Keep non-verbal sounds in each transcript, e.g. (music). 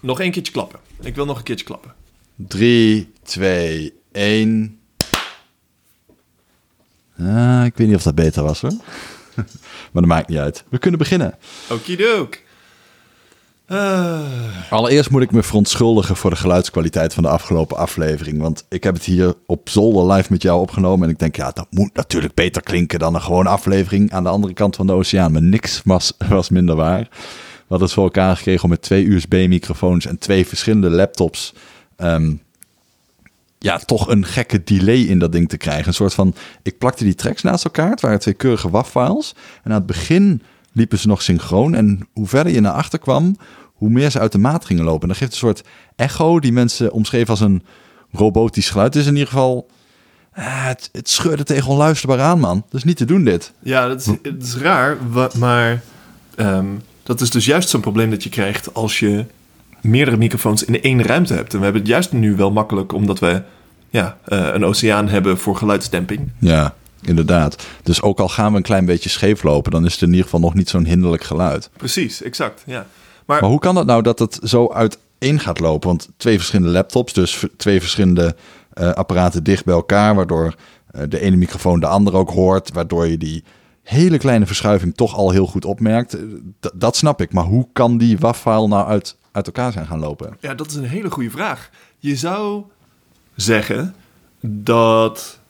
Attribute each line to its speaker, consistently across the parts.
Speaker 1: Nog één keertje klappen. Ik wil nog een keertje klappen.
Speaker 2: 3, 2, 1. Ah, ik weet niet of dat beter was hoor. (laughs) maar dat maakt niet uit. We kunnen beginnen.
Speaker 1: Okidook. Uh,
Speaker 2: Allereerst moet ik me verontschuldigen voor de geluidskwaliteit van de afgelopen aflevering. Want ik heb het hier op zolder live met jou opgenomen. En ik denk, ja, dat moet natuurlijk beter klinken dan een gewone aflevering aan de andere kant van de oceaan. Maar niks was, was minder waar. Hadden het voor elkaar gekregen om met twee USB-microfoons en twee verschillende laptops. Um, ja, toch een gekke delay in dat ding te krijgen. Een soort van, ik plakte die tracks naast elkaar. Het waren twee keurige WAV-files. En aan het begin liepen ze nog synchroon. En hoe verder je naar achter kwam, hoe meer ze uit de maat gingen lopen. En dat geeft een soort echo die mensen omschreven als een robotisch geluid. Het is in ieder geval... Uh, het, het scheurde tegen onluisterbaar aan, man. Is niet te doen, dit.
Speaker 1: Ja, dat is, het is raar, maar um, dat is dus juist zo'n probleem dat je krijgt als je meerdere microfoons in één ruimte hebt. En we hebben het juist nu wel makkelijk, omdat we ja, uh, een oceaan hebben voor geluidsdemping.
Speaker 2: Ja, inderdaad. Dus ook al gaan we een klein beetje scheef lopen, dan is het in ieder geval nog niet zo'n hinderlijk geluid.
Speaker 1: Precies, exact. Ja.
Speaker 2: Maar, maar hoe kan dat nou dat het zo uiteen gaat lopen? Want twee verschillende laptops, dus twee verschillende uh, apparaten dicht bij elkaar, waardoor uh, de ene microfoon de andere ook hoort, waardoor je die hele kleine verschuiving toch al heel goed opmerkt. D dat snap ik, maar hoe kan die WAV-file nou uit, uit elkaar zijn gaan lopen?
Speaker 1: Ja, dat is een hele goede vraag. Je zou zeggen dat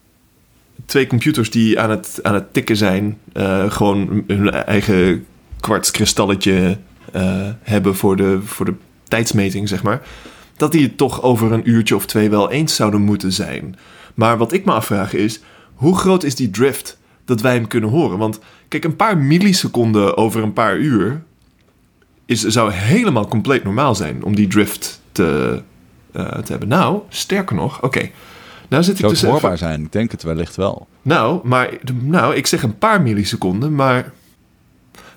Speaker 1: twee computers die aan het, aan het tikken zijn, uh, gewoon hun eigen kwartskristalletje uh, hebben voor de, voor de tijdsmeting, zeg maar. Dat die het toch over een uurtje of twee wel eens zouden moeten zijn. Maar wat ik me afvraag is, hoe groot is die drift dat wij hem kunnen horen? Want kijk, een paar milliseconden over een paar uur is, zou helemaal compleet normaal zijn om die drift te, uh, te hebben. Nou, sterker nog, oké. Okay. Nou zit ik
Speaker 2: Zou
Speaker 1: dus
Speaker 2: het hoorbaar
Speaker 1: even...
Speaker 2: zijn? Ik denk het wellicht wel.
Speaker 1: Nou, maar, nou, ik zeg een paar milliseconden, maar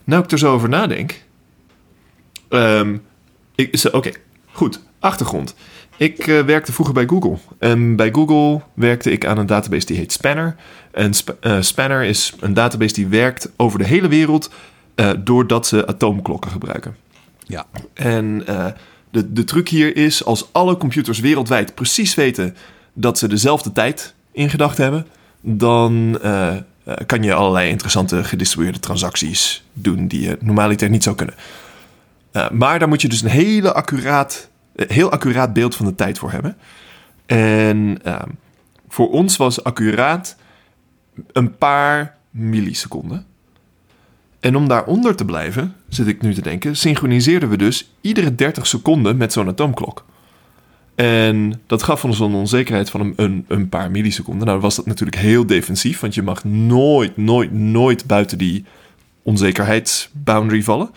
Speaker 1: nou ik er zo over nadenk. Um, Oké, okay, goed. Achtergrond. Ik uh, werkte vroeger bij Google. En bij Google werkte ik aan een database die heet Spanner. En Sp uh, Spanner is een database die werkt over de hele wereld uh, doordat ze atoomklokken gebruiken.
Speaker 2: Ja.
Speaker 1: En de, de truc hier is, als alle computers wereldwijd precies weten dat ze dezelfde tijd in gedachten hebben, dan kan je allerlei interessante gedistribueerde transacties doen die je normaliter niet zou kunnen. Maar daar moet je dus een hele accuraat, heel accuraat beeld van de tijd voor hebben. En voor ons was accuraat een paar milliseconden. En om daaronder te blijven, zit ik nu te denken, synchroniseerden we dus iedere 30 seconden met zo'n atoomklok. En dat gaf ons een onzekerheid van een, een, paar milliseconden. Nou was dat natuurlijk heel defensief, want je mag nooit, nooit, nooit buiten die onzekerheidsboundary vallen.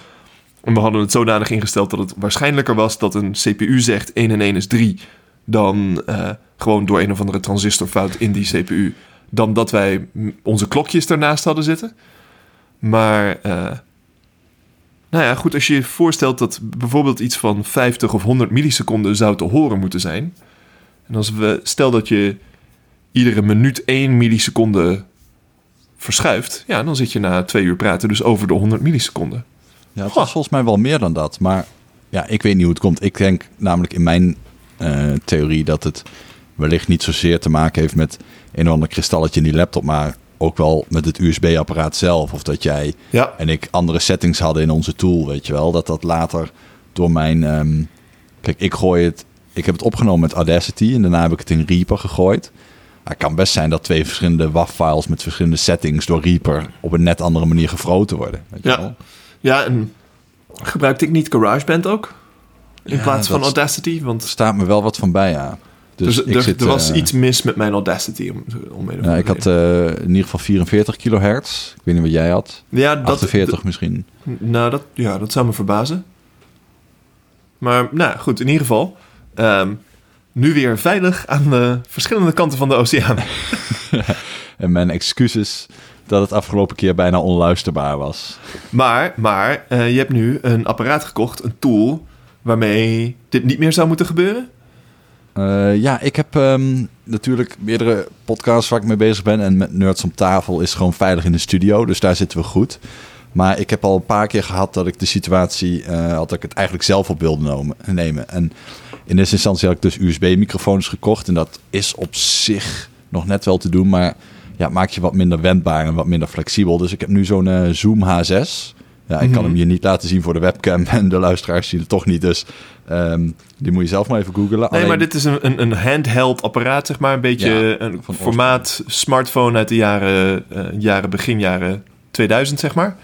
Speaker 1: En we hadden het zodanig ingesteld dat het waarschijnlijker was dat een CPU zegt 1 en 1 is 3, dan uh, gewoon door een of andere transistorfout in die CPU, dan dat wij onze klokjes ernaast hadden zitten. Maar uh, nou ja, goed, als je je voorstelt dat bijvoorbeeld iets van 50 of 100 milliseconden zou te horen moeten zijn. En als we, stel dat je iedere minuut 1 milliseconde verschuift, ja, dan zit je na twee uur praten dus over de 100 milliseconden.
Speaker 2: Ja, het was volgens mij wel meer dan dat. Maar ja, ik weet niet hoe het komt. Ik denk namelijk in mijn uh, theorie dat het wellicht niet zozeer te maken heeft met een of ander kristalletje in die laptop, maar ook wel met het USB-apparaat zelf. Of dat jij
Speaker 1: ja.
Speaker 2: en ik andere settings hadden in onze tool, weet je wel. Dat dat later door mijn... Um, kijk, ik gooi het... Ik heb het opgenomen met Audacity en daarna heb ik het in Reaper gegooid. Het kan best zijn dat twee verschillende WAV-files met verschillende settings door Reaper op een net andere manier gefroten worden. Weet je
Speaker 1: ja.
Speaker 2: wel?
Speaker 1: Ja, en gebruikte ik niet GarageBand ook? In ja, plaats van Audacity? Want...
Speaker 2: staat me wel wat van bij, ja.
Speaker 1: Dus, dus er, zit, er, was uh, iets mis met mijn Audacity. Om, om
Speaker 2: ik had uh, in ieder geval 44 kilohertz. Ik weet niet wat jij had.
Speaker 1: Ja, dat,
Speaker 2: 48 misschien.
Speaker 1: Nou, dat, ja, dat zou me verbazen. Maar nou goed, in ieder geval. Um, nu weer veilig aan de verschillende kanten van de oceaan. (laughs)
Speaker 2: en mijn excuses dat het afgelopen keer bijna onluisterbaar was.
Speaker 1: Maar, maar uh, je hebt nu een apparaat gekocht, een tool... waarmee dit niet meer zou moeten gebeuren?
Speaker 2: Uh, ja, ik heb um, natuurlijk meerdere podcasts waar ik mee bezig ben. En met Nerds om tafel is gewoon veilig in de studio. Dus daar zitten we goed. Maar ik heb al een paar keer gehad dat ik de situatie eh, had dat ik het eigenlijk zelf op wilde nemen. En in eerste instantie had ik dus USB-microfoons gekocht. En dat is op zich nog net wel te doen, maar ja, maak je wat minder wendbaar en wat minder flexibel. Dus ik heb nu zo'n eh, Zoom H6. Ja, ik kan
Speaker 1: Mhm.
Speaker 2: hem je niet laten zien voor de webcam (laughs) en de luisteraars zien het toch niet. Dus ehm, die moet je zelf maar even googlen.
Speaker 1: Nee,
Speaker 2: Alleen-
Speaker 1: maar dit is een, een, een handheld apparaat, zeg maar. Een beetje
Speaker 2: Ja,
Speaker 1: een formaat smartphone uit de jaren, eh, jaren, begin jaren 2000, zeg maar.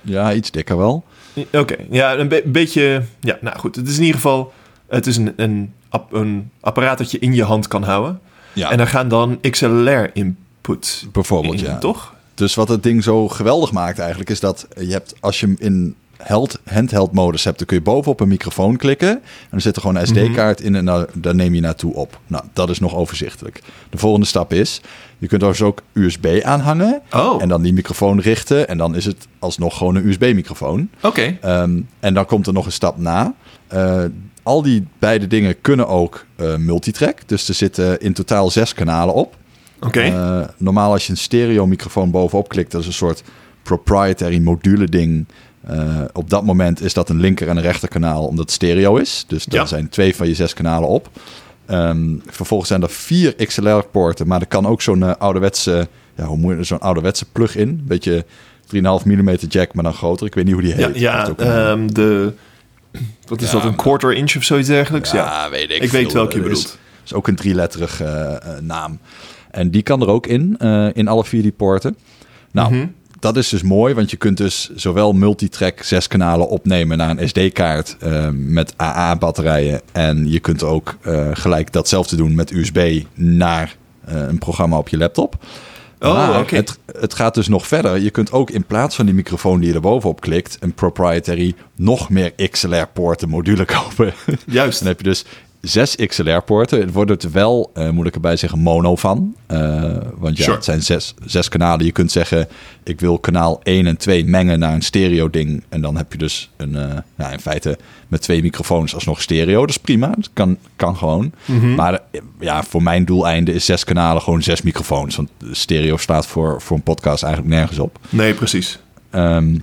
Speaker 2: Ja, iets dikker wel.
Speaker 1: Oké, ja, een be- beetje... Ja, nou goed, het is in ieder geval... Het is een, een, app- een apparaat dat je in je hand kan houden.
Speaker 2: Ja,
Speaker 1: En daar gaan dan
Speaker 2: Bijvoorbeeld, ja.
Speaker 1: toch?
Speaker 2: Dus wat het ding zo geweldig maakt eigenlijk is dat je hebt, als je hem in held, handheld modus hebt, dan kun je bovenop een microfoon klikken. En er zit er gewoon een SD-kaart in en daar, daar neem je naartoe op. Nou, dat is nog overzichtelijk. De volgende stap is, je kunt er dus ook USB aanhangen
Speaker 1: Oh,
Speaker 2: en dan die microfoon richten. En dan is het alsnog gewoon een USB-microfoon.
Speaker 1: oké.
Speaker 2: Ehm, en dan komt er nog een stap na. Eh, al die beide dingen kunnen ook eh, multitrack. Dus er zitten in totaal zes kanalen op.
Speaker 1: Oké.
Speaker 2: Eh, normaal als je een stereo microfoon bovenop klikt, dat is een soort proprietary module ding. Eh, op dat moment is dat een linker en een rechterkanaal, omdat het stereo is. Dus
Speaker 1: Ja.
Speaker 2: zijn twee van je zes kanalen op. Ehm, vervolgens zijn er vier XLR-poorten, maar er kan ook zo'n eh, ouderwetse, ja, hoe moet je zo'n ouderwetse plug-in, een beetje 3,5 mm jack, maar dan groter. Ik weet niet hoe die
Speaker 1: ja,
Speaker 2: heet.
Speaker 1: ja
Speaker 2: een-
Speaker 1: ehm, de... Wat is
Speaker 2: Ja,
Speaker 1: dat, een quarter inch of zoiets dergelijks? Ja,
Speaker 2: weet ik.
Speaker 1: ik weet welke je
Speaker 2: Dat is-
Speaker 1: bedoelt.
Speaker 2: is ook een drieletterig eh, naam. En die kan er ook in, eh, in alle vier die poorten. Nou,
Speaker 1: Mhm.
Speaker 2: dat is dus mooi, want je kunt dus zowel multitrack zes kanalen opnemen naar een SD-kaart eh, met AA-batterijen. En je kunt ook eh, gelijk datzelfde doen met USB naar een programma op je laptop.
Speaker 1: Oh, oké.
Speaker 2: het, het gaat dus nog verder. Je kunt ook in plaats van die microfoon die je er bovenop klikt, een proprietary nog meer XLR-poorten module (laughs) kopen.
Speaker 1: Juist.
Speaker 2: Dan heb je dus zes XLR-poorten. Het wordt er wel, eh, moet ik erbij zeggen, mono van. Eh, want ja,
Speaker 1: Sure.
Speaker 2: het zijn zes, zes kanalen. Je kunt zeggen, ik wil kanaal 1 en 2 mengen naar een stereo-ding. En dan heb je dus een, eh, ja, in feite met twee microfoons alsnog stereo. Dat is prima, dat kan, kan gewoon.
Speaker 1: Mhm.
Speaker 2: Maar ja, voor mijn doeleinde is zes kanalen gewoon zes microfoons. Want stereo staat voor, voor een podcast eigenlijk nergens op.
Speaker 1: Nee, precies.
Speaker 2: Ehm,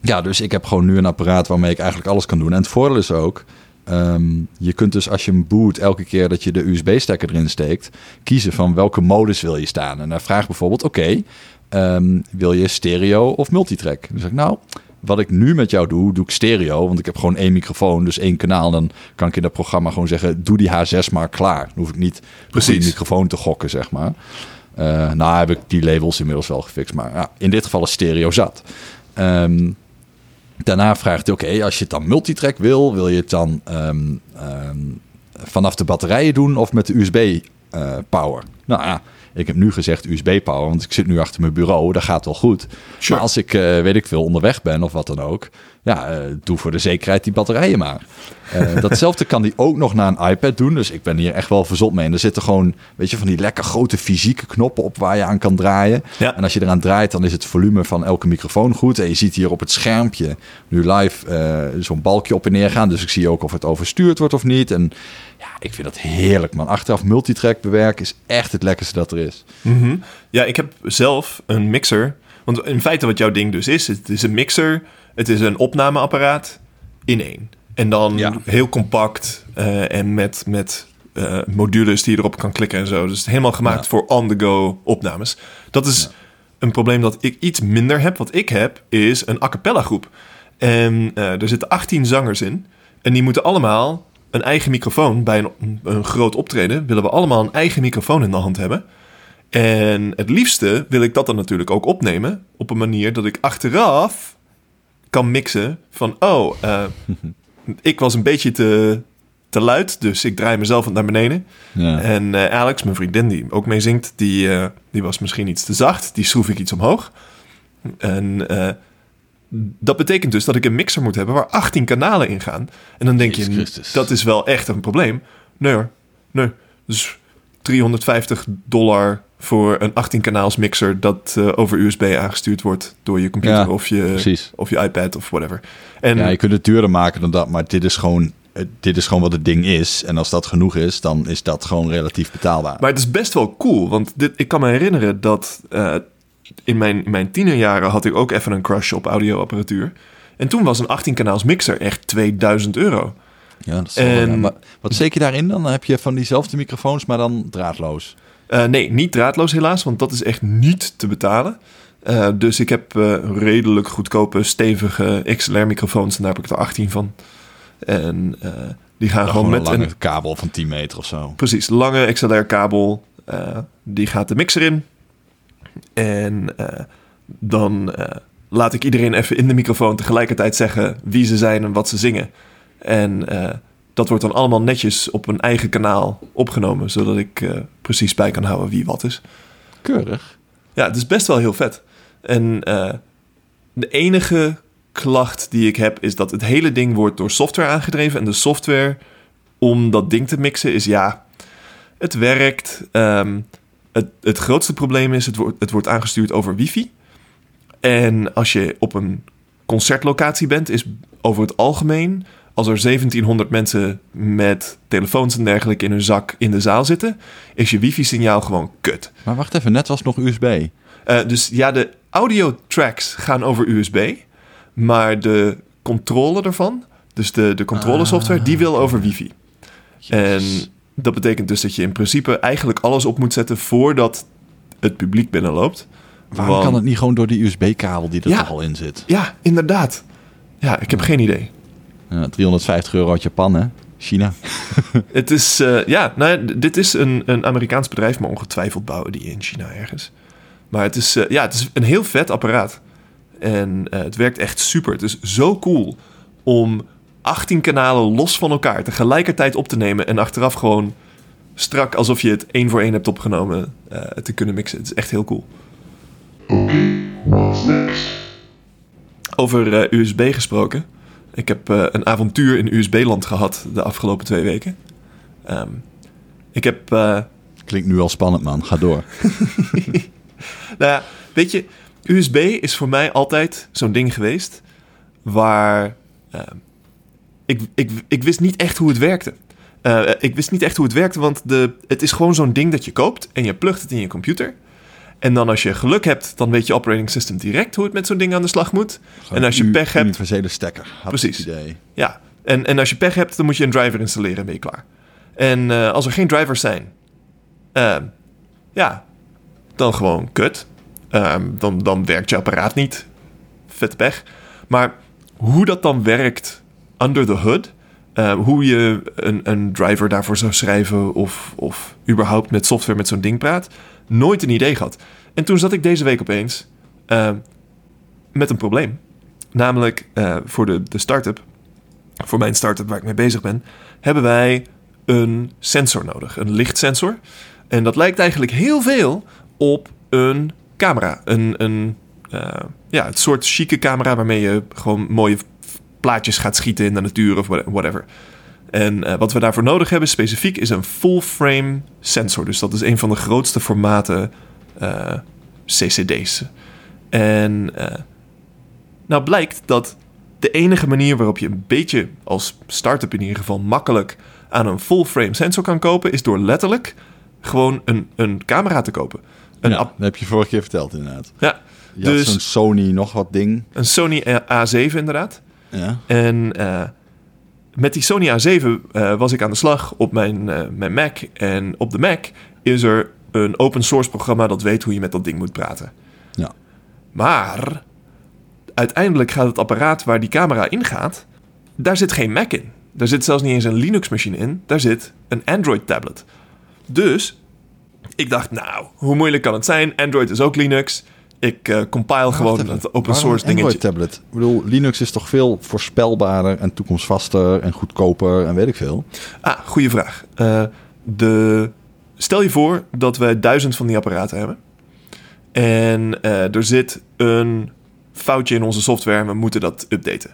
Speaker 2: ja, dus ik heb gewoon nu een apparaat waarmee ik eigenlijk alles kan doen. En het voordeel is ook, ehm, je kunt dus als je hem boot, elke keer dat je de USB-stekker erin steekt, kiezen van welke modus wil je staan. En dan vraagt bijvoorbeeld, oké, ehm, wil je stereo of multitrack? Dan zeg ik, nou, wat ik nu met jou doe, doe ik stereo. Want ik heb gewoon één microfoon, dus één kanaal. Dan kan ik in dat programma gewoon zeggen, doe die H6 maar klaar. Dan hoef ik niet
Speaker 1: Precies.
Speaker 2: die microfoon te gokken, zeg maar. Eh, nou heb ik die labels inmiddels wel gefixt. Maar ja, in dit geval is stereo zat. Ehm, daarna vraagt hij, oké, als je het dan multitrack wil, wil je het dan ehm, ehm, vanaf de batterijen doen of met de USB-power? nou ja, ik heb nu gezegd USB-power, want ik zit nu achter mijn bureau, dat gaat wel goed.
Speaker 1: Sure.
Speaker 2: Maar als ik, eh, weet ik veel, onderweg ben of wat dan ook, ja, eh, doe voor de zekerheid die batterijen maar. Eh, (laughs) datzelfde kan die ook nog naar een iPad doen, dus ik ben hier echt wel verzot mee. En er zitten gewoon, weet je, van die lekker grote fysieke knoppen op waar je aan kan draaien.
Speaker 1: Ja.
Speaker 2: En als je eraan draait, dan is het volume van elke microfoon goed. En je ziet hier op het schermpje nu live eh, zo'n balkje op en neer gaan. Dus ik zie ook of het overstuurd wordt of niet. En ja, ik vind dat heerlijk, man. Achteraf multitrack bewerken is echt het lekkerste dat er is.
Speaker 1: Mhm. Ja, ik heb zelf een mixer. Want in feite wat jouw ding dus is, het is een mixer, het is een opnameapparaat in één. En dan
Speaker 2: Ja.
Speaker 1: heel compact eh, en met, met eh, modules die je erop kan klikken en zo. Dus helemaal gemaakt
Speaker 2: Ja.
Speaker 1: voor on-the-go opnames. Dat is een probleem dat ik iets minder heb. Wat ik heb is een a cappella groep. En eh, er zitten 18 zangers in. En die moeten allemaal een eigen microfoon. Bij een, een groot optreden willen we allemaal een eigen microfoon in de hand hebben. En het liefste wil ik dat dan natuurlijk ook opnemen. Op een manier dat ik achteraf kan mixen van... Oh, eh, (laughs) ik was een beetje te, te luid, dus ik draai mezelf naar beneden.
Speaker 2: Ja.
Speaker 1: En eh, Alex, mijn vriendin die ook mee zingt, die, eh, die was misschien iets te zacht. Die schroef ik iets omhoog. En dat betekent dus dat ik een mixer moet hebben waar 18 kanalen in gaan. En dan denk
Speaker 2: Jezus
Speaker 1: je,
Speaker 2: Christus.
Speaker 1: dat is wel echt een probleem. Nee hoor, nee. Dus 350 dollar voor een 18 kanaals mixer dat eh, over USB aangestuurd wordt door je computer
Speaker 2: Ja,
Speaker 1: of, je,
Speaker 2: Precies.
Speaker 1: of je iPad of whatever. En
Speaker 2: Ja, je kunt het duurder maken dan dat, maar dit is gewoon, eh, dit is gewoon wat het ding is. En als dat genoeg is, dan is dat gewoon relatief betaalbaar.
Speaker 1: Maar het is best wel cool, want dit, ik kan me herinneren dat eh, in mijn, in mijn tienerjaren had ik ook even een crush op audioapparatuur. En toen was een 18-kanaals mixer echt 2000 euro.
Speaker 2: Ja, dat is wel-
Speaker 1: En-
Speaker 2: ja, maar wat steek je daarin dan? Dan heb je van diezelfde microfoons, maar dan draadloos.
Speaker 1: Eh, nee, niet draadloos helaas, want dat is echt niet te betalen. Eh, dus ik heb eh, redelijk goedkope, stevige XLR-microfoons. En daar heb ik er 18 van. En die gaan gewoon
Speaker 2: gewoon
Speaker 1: met
Speaker 2: een lange
Speaker 1: een
Speaker 2: kabel van 10 meter of zo.
Speaker 1: precies lange XLR-kabel. die gaat de mixer in. En dan laat ik iedereen even in de microfoon tegelijkertijd zeggen wie ze zijn en wat ze zingen. En eh, dat wordt dan allemaal netjes op een eigen kanaal opgenomen, zodat ik eh, precies bij kan houden wie wat is.
Speaker 2: Keurig.
Speaker 1: Ja, het is best wel heel vet. En eh, de enige klacht die ik heb is dat het hele ding wordt door software aangedreven. En de software om dat ding te mixen is ja, het werkt. Ehm, het, het grootste probleem is, het wordt, het wordt aangestuurd over wifi. En als je op een concertlocatie bent, is over het algemeen... als er 1700 mensen met telefoons en dergelijke in hun zak in de zaal zitten... is je wifi-signaal gewoon kut.
Speaker 2: Maar wacht even, net was nog USB.
Speaker 1: Eh, dus ja, de audio tracks gaan over USB, maar de controle ervan, dus de, de controlesoftware, die wil over wifi. En dat betekent dus dat je in principe eigenlijk alles op moet zetten voordat het publiek binnenloopt.
Speaker 2: Waarom
Speaker 1: Want-
Speaker 2: kan het niet gewoon door die USB-kabel die er
Speaker 1: Ja.
Speaker 2: al in zit?
Speaker 1: Ja, inderdaad. Ja, ik heb geen idee.
Speaker 2: Ja, 350 euro uit Japan, hè? China. (laughs)
Speaker 1: Het is, eh, ja, nou, dit is een, een Amerikaans bedrijf, maar ongetwijfeld bouwen die in China ergens. Maar het is, eh, ja, het is een heel vet apparaat. En eh, het werkt echt super. Het is zo cool om 18 kanalen los van elkaar tegelijkertijd op te nemen en achteraf gewoon strak alsof je het één voor één hebt opgenomen eh, te kunnen mixen. Het is echt heel cool. Over eh, USB gesproken. Ik heb eh, een avontuur in USB-land gehad de afgelopen twee weken. Ehm, ik heb, eh,
Speaker 2: Klinkt nu al spannend, man. Ga door. (laughs)
Speaker 1: nou ja, weet je, USB is voor mij altijd zo'n ding geweest waar ehm, ik, ik, ik wist niet echt hoe het werkte. Eh, ik wist niet echt hoe het werkte, want de, het is gewoon zo'n ding dat je koopt en je plugt het in je computer. En dan als je geluk hebt, dan weet je operating system direct hoe het met zo'n ding aan de slag moet. En als je
Speaker 2: U-
Speaker 1: pech hebt,
Speaker 2: Universele stekker. Had
Speaker 1: Precies.
Speaker 2: het idee.
Speaker 1: Ja, en, en als je pech hebt, dan moet je een driver installeren en ben je klaar. En eh, als er geen drivers zijn, ehm, ja, dan gewoon kut. Ehm, dan, dan werkt je apparaat niet. Vet pech. Maar hoe dat dan werkt under the hood, eh, hoe je een, een driver daarvoor zou schrijven of, of überhaupt met software met zo'n ding praat, nooit een idee gehad. En toen zat ik deze week opeens ehm, met een probleem. Namelijk eh, voor de, de start-up, voor mijn start-up waar ik mee bezig ben, hebben wij een sensor nodig, een lichtsensor. En dat lijkt eigenlijk heel veel op een camera. Een, een, eh, ja, het soort chique camera waarmee je gewoon mooie plaatjes gaat schieten in de natuur of what- whatever. En eh, wat we daarvoor nodig hebben specifiek is een full-frame sensor. Dus dat is een van de grootste formaten eh, CCD's. En eh, nou blijkt dat de enige manier waarop je een beetje als start-up in ieder geval makkelijk aan een full-frame sensor kan kopen, is door letterlijk gewoon een, een camera te kopen. Een,
Speaker 2: ja, dat heb je vorige keer verteld inderdaad.
Speaker 1: ja,
Speaker 2: Je
Speaker 1: Dus-
Speaker 2: zo'n Sony nog wat ding.
Speaker 1: een Sony A7 inderdaad.
Speaker 2: Ja.
Speaker 1: En eh, met die Sony A7 eh, was ik aan de slag op mijn, eh, mijn Mac. En op de Mac is er een open source programma dat weet hoe je met dat ding moet praten.
Speaker 2: Ja.
Speaker 1: Maar uiteindelijk gaat het apparaat waar die camera in gaat, daar zit geen Mac in. Daar zit zelfs niet eens een Linux-machine in. Daar zit een Android-tablet. Dus ik dacht, nou, hoe moeilijk kan het zijn? Android is ook Linux. Ik eh, compile gewoon het open source dingetje.
Speaker 2: Android tablet. Ik bedoel, Linux is toch veel voorspelbaarder en toekomstvaster en goedkoper en weet ik veel.
Speaker 1: Ah, goede vraag. Eh, de, stel je voor dat wij duizend van die apparaten hebben. En eh, er zit een foutje in onze software en we moeten dat updaten.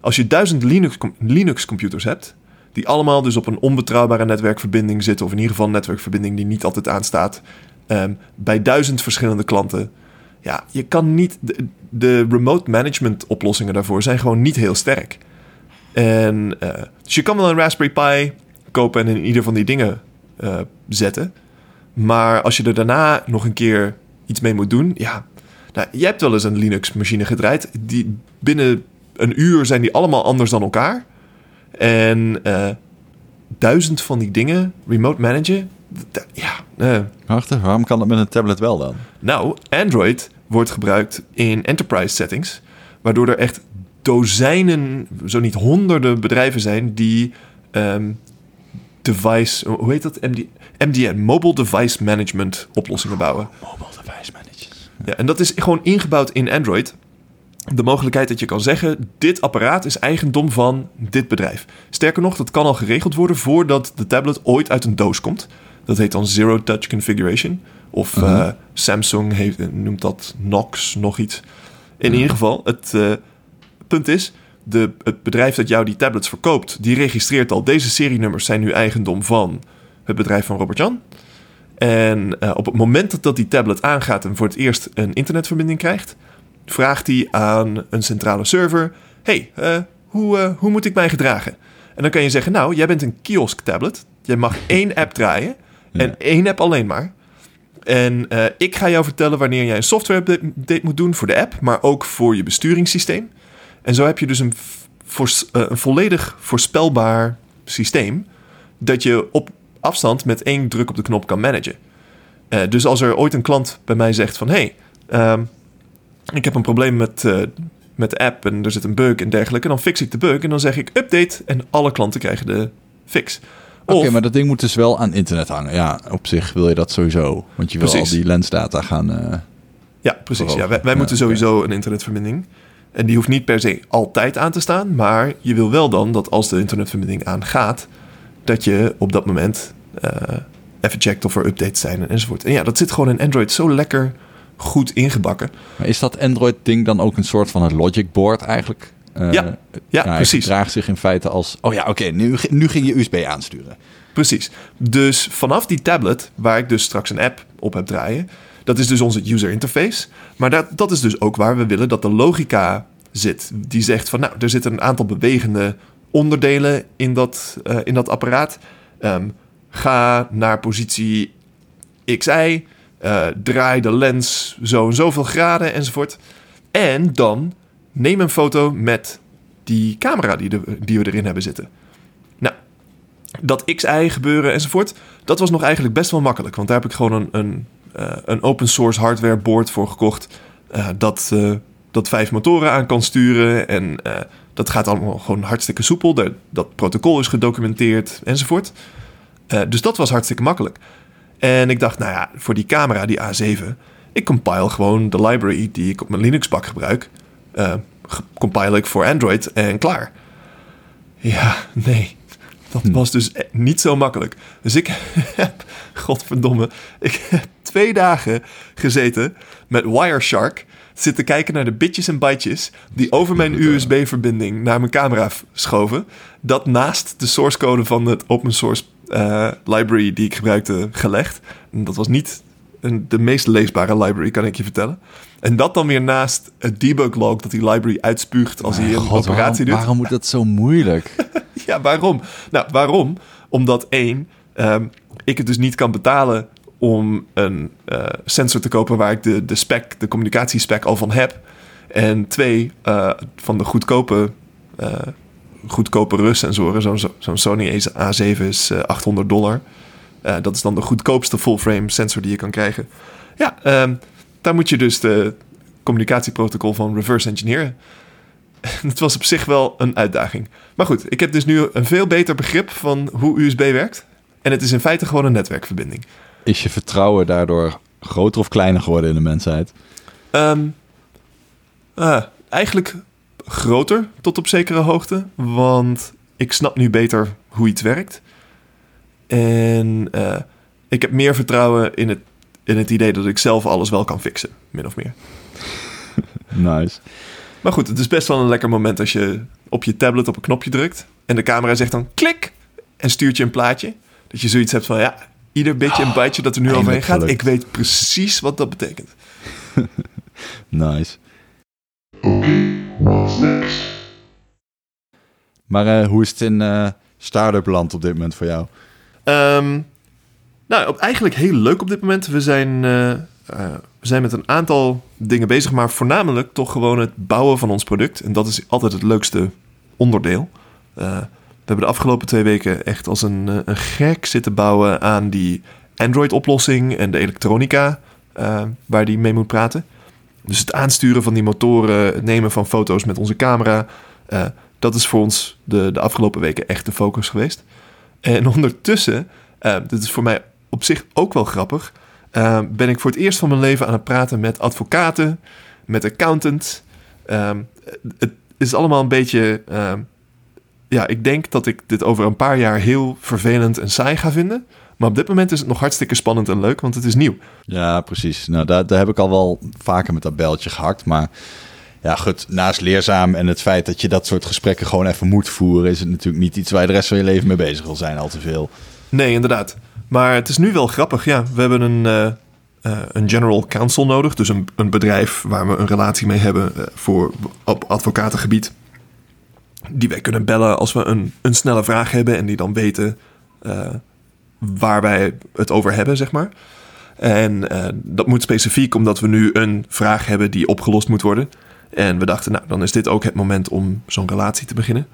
Speaker 1: Als je duizend Linux, Linux computers hebt, die allemaal dus op een onbetrouwbare netwerkverbinding zitten, of in ieder geval een netwerkverbinding die niet altijd aanstaat, ehm, bij duizend verschillende klanten. Ja, je kan niet. De, de remote management oplossingen daarvoor zijn gewoon niet heel sterk. En eh, dus je kan wel een Raspberry Pi kopen en in ieder van die dingen eh, zetten. Maar als je er daarna nog een keer iets mee moet doen. Ja, nou, jij hebt wel eens een Linux-machine gedraaid. Die, binnen een uur zijn die allemaal anders dan elkaar. En eh, duizend van die dingen remote managen. Ja, eh,
Speaker 2: Wacht waarom kan dat met een tablet wel dan?
Speaker 1: nou, Android wordt gebruikt in enterprise settings, waardoor er echt dozijnen, zo niet honderden bedrijven zijn die ehm, device, hoe heet dat? MD, MDM, Mobile Device Management oplossingen bouwen.
Speaker 2: Mobile device managers.
Speaker 1: Ja, en dat is gewoon ingebouwd in Android. De mogelijkheid dat je kan zeggen: dit apparaat is eigendom van dit bedrijf. Sterker nog, dat kan al geregeld worden voordat de tablet ooit uit een doos komt. Dat heet dan Zero Touch Configuration. Of eh, Samsung heeft, noemt dat Knox, nog iets. In ieder geval, het eh, punt is: de, het bedrijf dat jou die tablets verkoopt, die registreert al deze serienummers zijn nu eigendom van het bedrijf van Robert Jan. En eh, op het moment dat, dat die tablet aangaat en voor het eerst een internetverbinding krijgt, vraagt hij aan een centrale server: Hey, hoe, hoe moet ik mij gedragen? En dan kan je zeggen: Nou, jij bent een kiosk tablet. Jij mag (laughs) één app draaien en één app alleen maar. En eh, ik ga jou vertellen wanneer jij een software update moet doen voor de app, maar ook voor je besturingssysteem. En zo heb je dus een, v- voors- eh, een volledig voorspelbaar systeem dat je op afstand met één druk op de knop kan managen. Eh, dus als er ooit een klant bij mij zegt van... hey, ehm, ik heb een probleem met, met de app en er zit een bug en dergelijke... dan fix ik de bug en dan zeg ik update en alle klanten krijgen de fix.
Speaker 2: Oké, maar dat ding moet dus wel aan internet hangen. Ja, op zich wil je dat sowieso. Want je wil
Speaker 1: Precies.
Speaker 2: al die lensdata gaan... eh,
Speaker 1: Ja, precies. Ja, wij wij
Speaker 2: Ja,
Speaker 1: moeten sowieso een internetverbinding. En die hoeft niet per se altijd aan te staan. Maar je wil wel dan dat als de internetverbinding aangaat... dat je op dat moment eh, even checkt of er updates zijn enzovoort. En ja, dat zit gewoon in Android zo lekker goed ingebakken.
Speaker 2: Maar is dat Android-ding dan ook een soort van het logic board eigenlijk? Eh,
Speaker 1: Ja, ja,
Speaker 2: hij
Speaker 1: precies.
Speaker 2: draagt zich in feite als... Oh ja, oké, nu, nu ging je USB aansturen.
Speaker 1: Precies. Dus vanaf die tablet, waar ik dus straks een app op heb draaien, dat is dus onze user interface. Maar dat, dat is dus ook waar we willen dat de logica zit. Die zegt van, nou, er zitten een aantal bewegende onderdelen in dat, eh, in dat apparaat. Ehm, ga naar positie XY, eh, draai de lens zo en zoveel graden enzovoort. En dan neem een foto met die camera die, de, die we erin hebben zitten. Nou, dat XI gebeuren enzovoort, dat was nog eigenlijk best wel makkelijk. Want daar heb ik gewoon een, een, eh, een open source hardware board voor gekocht. eh, dat, eh, dat vijf motoren aan kan sturen. En dat gaat allemaal gewoon hartstikke soepel. Dat, protocol is gedocumenteerd enzovoort. Dus dat was hartstikke makkelijk. En ik dacht, nou ja, voor die camera, die A7, ik compile gewoon de library die ik op mijn Linux-pak gebruik. Eh, ge- compile ik voor Android en klaar. Ja, nee. Dat was dus e- niet zo makkelijk. Dus ik (laughs) heb, godverdomme, ik heb twee dagen gezeten met Wireshark zitten kijken naar de bitjes en bytes die over mijn USB-verbinding naar mijn camera schoven. Dat naast de source code van het open source eh, library die ik gebruikte gelegd. En dat was niet een, de meest leesbare library, kan ik je vertellen. En dat dan weer naast het debug log dat die library uitspuugt als hij een operatie
Speaker 2: waarom,
Speaker 1: doet.
Speaker 2: waarom moet dat zo moeilijk? (laughs)
Speaker 1: Ja, waarom? Nou, waarom? Omdat één, ehm, ik het dus niet kan betalen om een eh, sensor te kopen waar ik de, de spec, de communicatiespec al van heb. En twee, eh, van de goedkope, eh goedkope RUS-sensoren, zo'n zo'n Sony A7 is eh, 800 dollar. Eh, dat is dan de goedkoopste full-frame sensor die je kan krijgen. Ja, ehm, daar moet je dus de communicatieprotocol van reverse engineeren. (laughs) Het was op zich wel een uitdaging. Maar goed, ik heb dus nu een veel beter begrip van hoe USB werkt. En het is in feite gewoon een netwerkverbinding.
Speaker 2: Is je vertrouwen daardoor groter of kleiner geworden in de mensheid?
Speaker 1: Ehm, ah, eigenlijk groter tot op zekere hoogte. Want ik snap nu beter hoe iets werkt. En eh, ik heb meer vertrouwen in het, in het idee dat ik zelf alles wel kan fixen. Min of meer. (laughs)
Speaker 2: Nice.
Speaker 1: Maar goed, het is best wel een lekker moment als je op je tablet op een knopje drukt. En de camera zegt dan klik en stuurt je een plaatje. Dat je zoiets hebt van ja, ieder beetje een bytje dat er nu overheen
Speaker 2: eindelijk
Speaker 1: gaat.
Speaker 2: gelukt.
Speaker 1: Ik weet precies wat dat betekent. (laughs)
Speaker 2: Nice.
Speaker 3: Okay, what's next?
Speaker 2: Maar eh, hoe is het in eh start-up land op dit moment voor jou?
Speaker 1: Ehm, nou, eigenlijk heel leuk op dit moment. We zijn eh, eh, we zijn met een aantal dingen bezig, maar voornamelijk toch gewoon het bouwen van ons product. En dat is altijd het leukste onderdeel. Eh, we hebben de afgelopen twee weken echt als een, een gek zitten bouwen aan die Android-oplossing en de elektronica waar die mee moet praten. Dus het aansturen van die motoren, het nemen van foto's met onze camera. dat is voor ons de, de afgelopen weken echt de focus geweest. En ondertussen, eh dit is voor mij op zich ook wel grappig, eh, ben ik voor het eerst van mijn leven aan het praten met advocaten, met accountants. Ehm, het is allemaal een beetje. ehm, ja, ik denk dat ik dit over een paar jaar heel vervelend en saai ga vinden. Maar op dit moment is het nog hartstikke spannend en leuk, want het is nieuw.
Speaker 2: Ja, precies. Nou, daar, daar heb ik al wel vaker met dat beltje gehakt. Maar ja, goed, naast leerzaam en het feit dat je dat soort gesprekken gewoon even moet voeren, is het natuurlijk niet iets waar je de rest van je leven mee bezig wil zijn, al te veel.
Speaker 1: Nee, inderdaad. Maar het is nu wel grappig. Ja, we hebben een, eh, eh, een general counsel nodig. Dus een, een bedrijf waar we een relatie mee hebben eh, voor op advocatengebied. Die wij kunnen bellen als we een, een snelle vraag hebben. En die dan weten waar wij het over hebben, zeg maar. En dat moet specifiek omdat we nu een vraag hebben die opgelost moet worden. En we dachten, nou, dan is dit ook het moment om zo'n relatie te beginnen.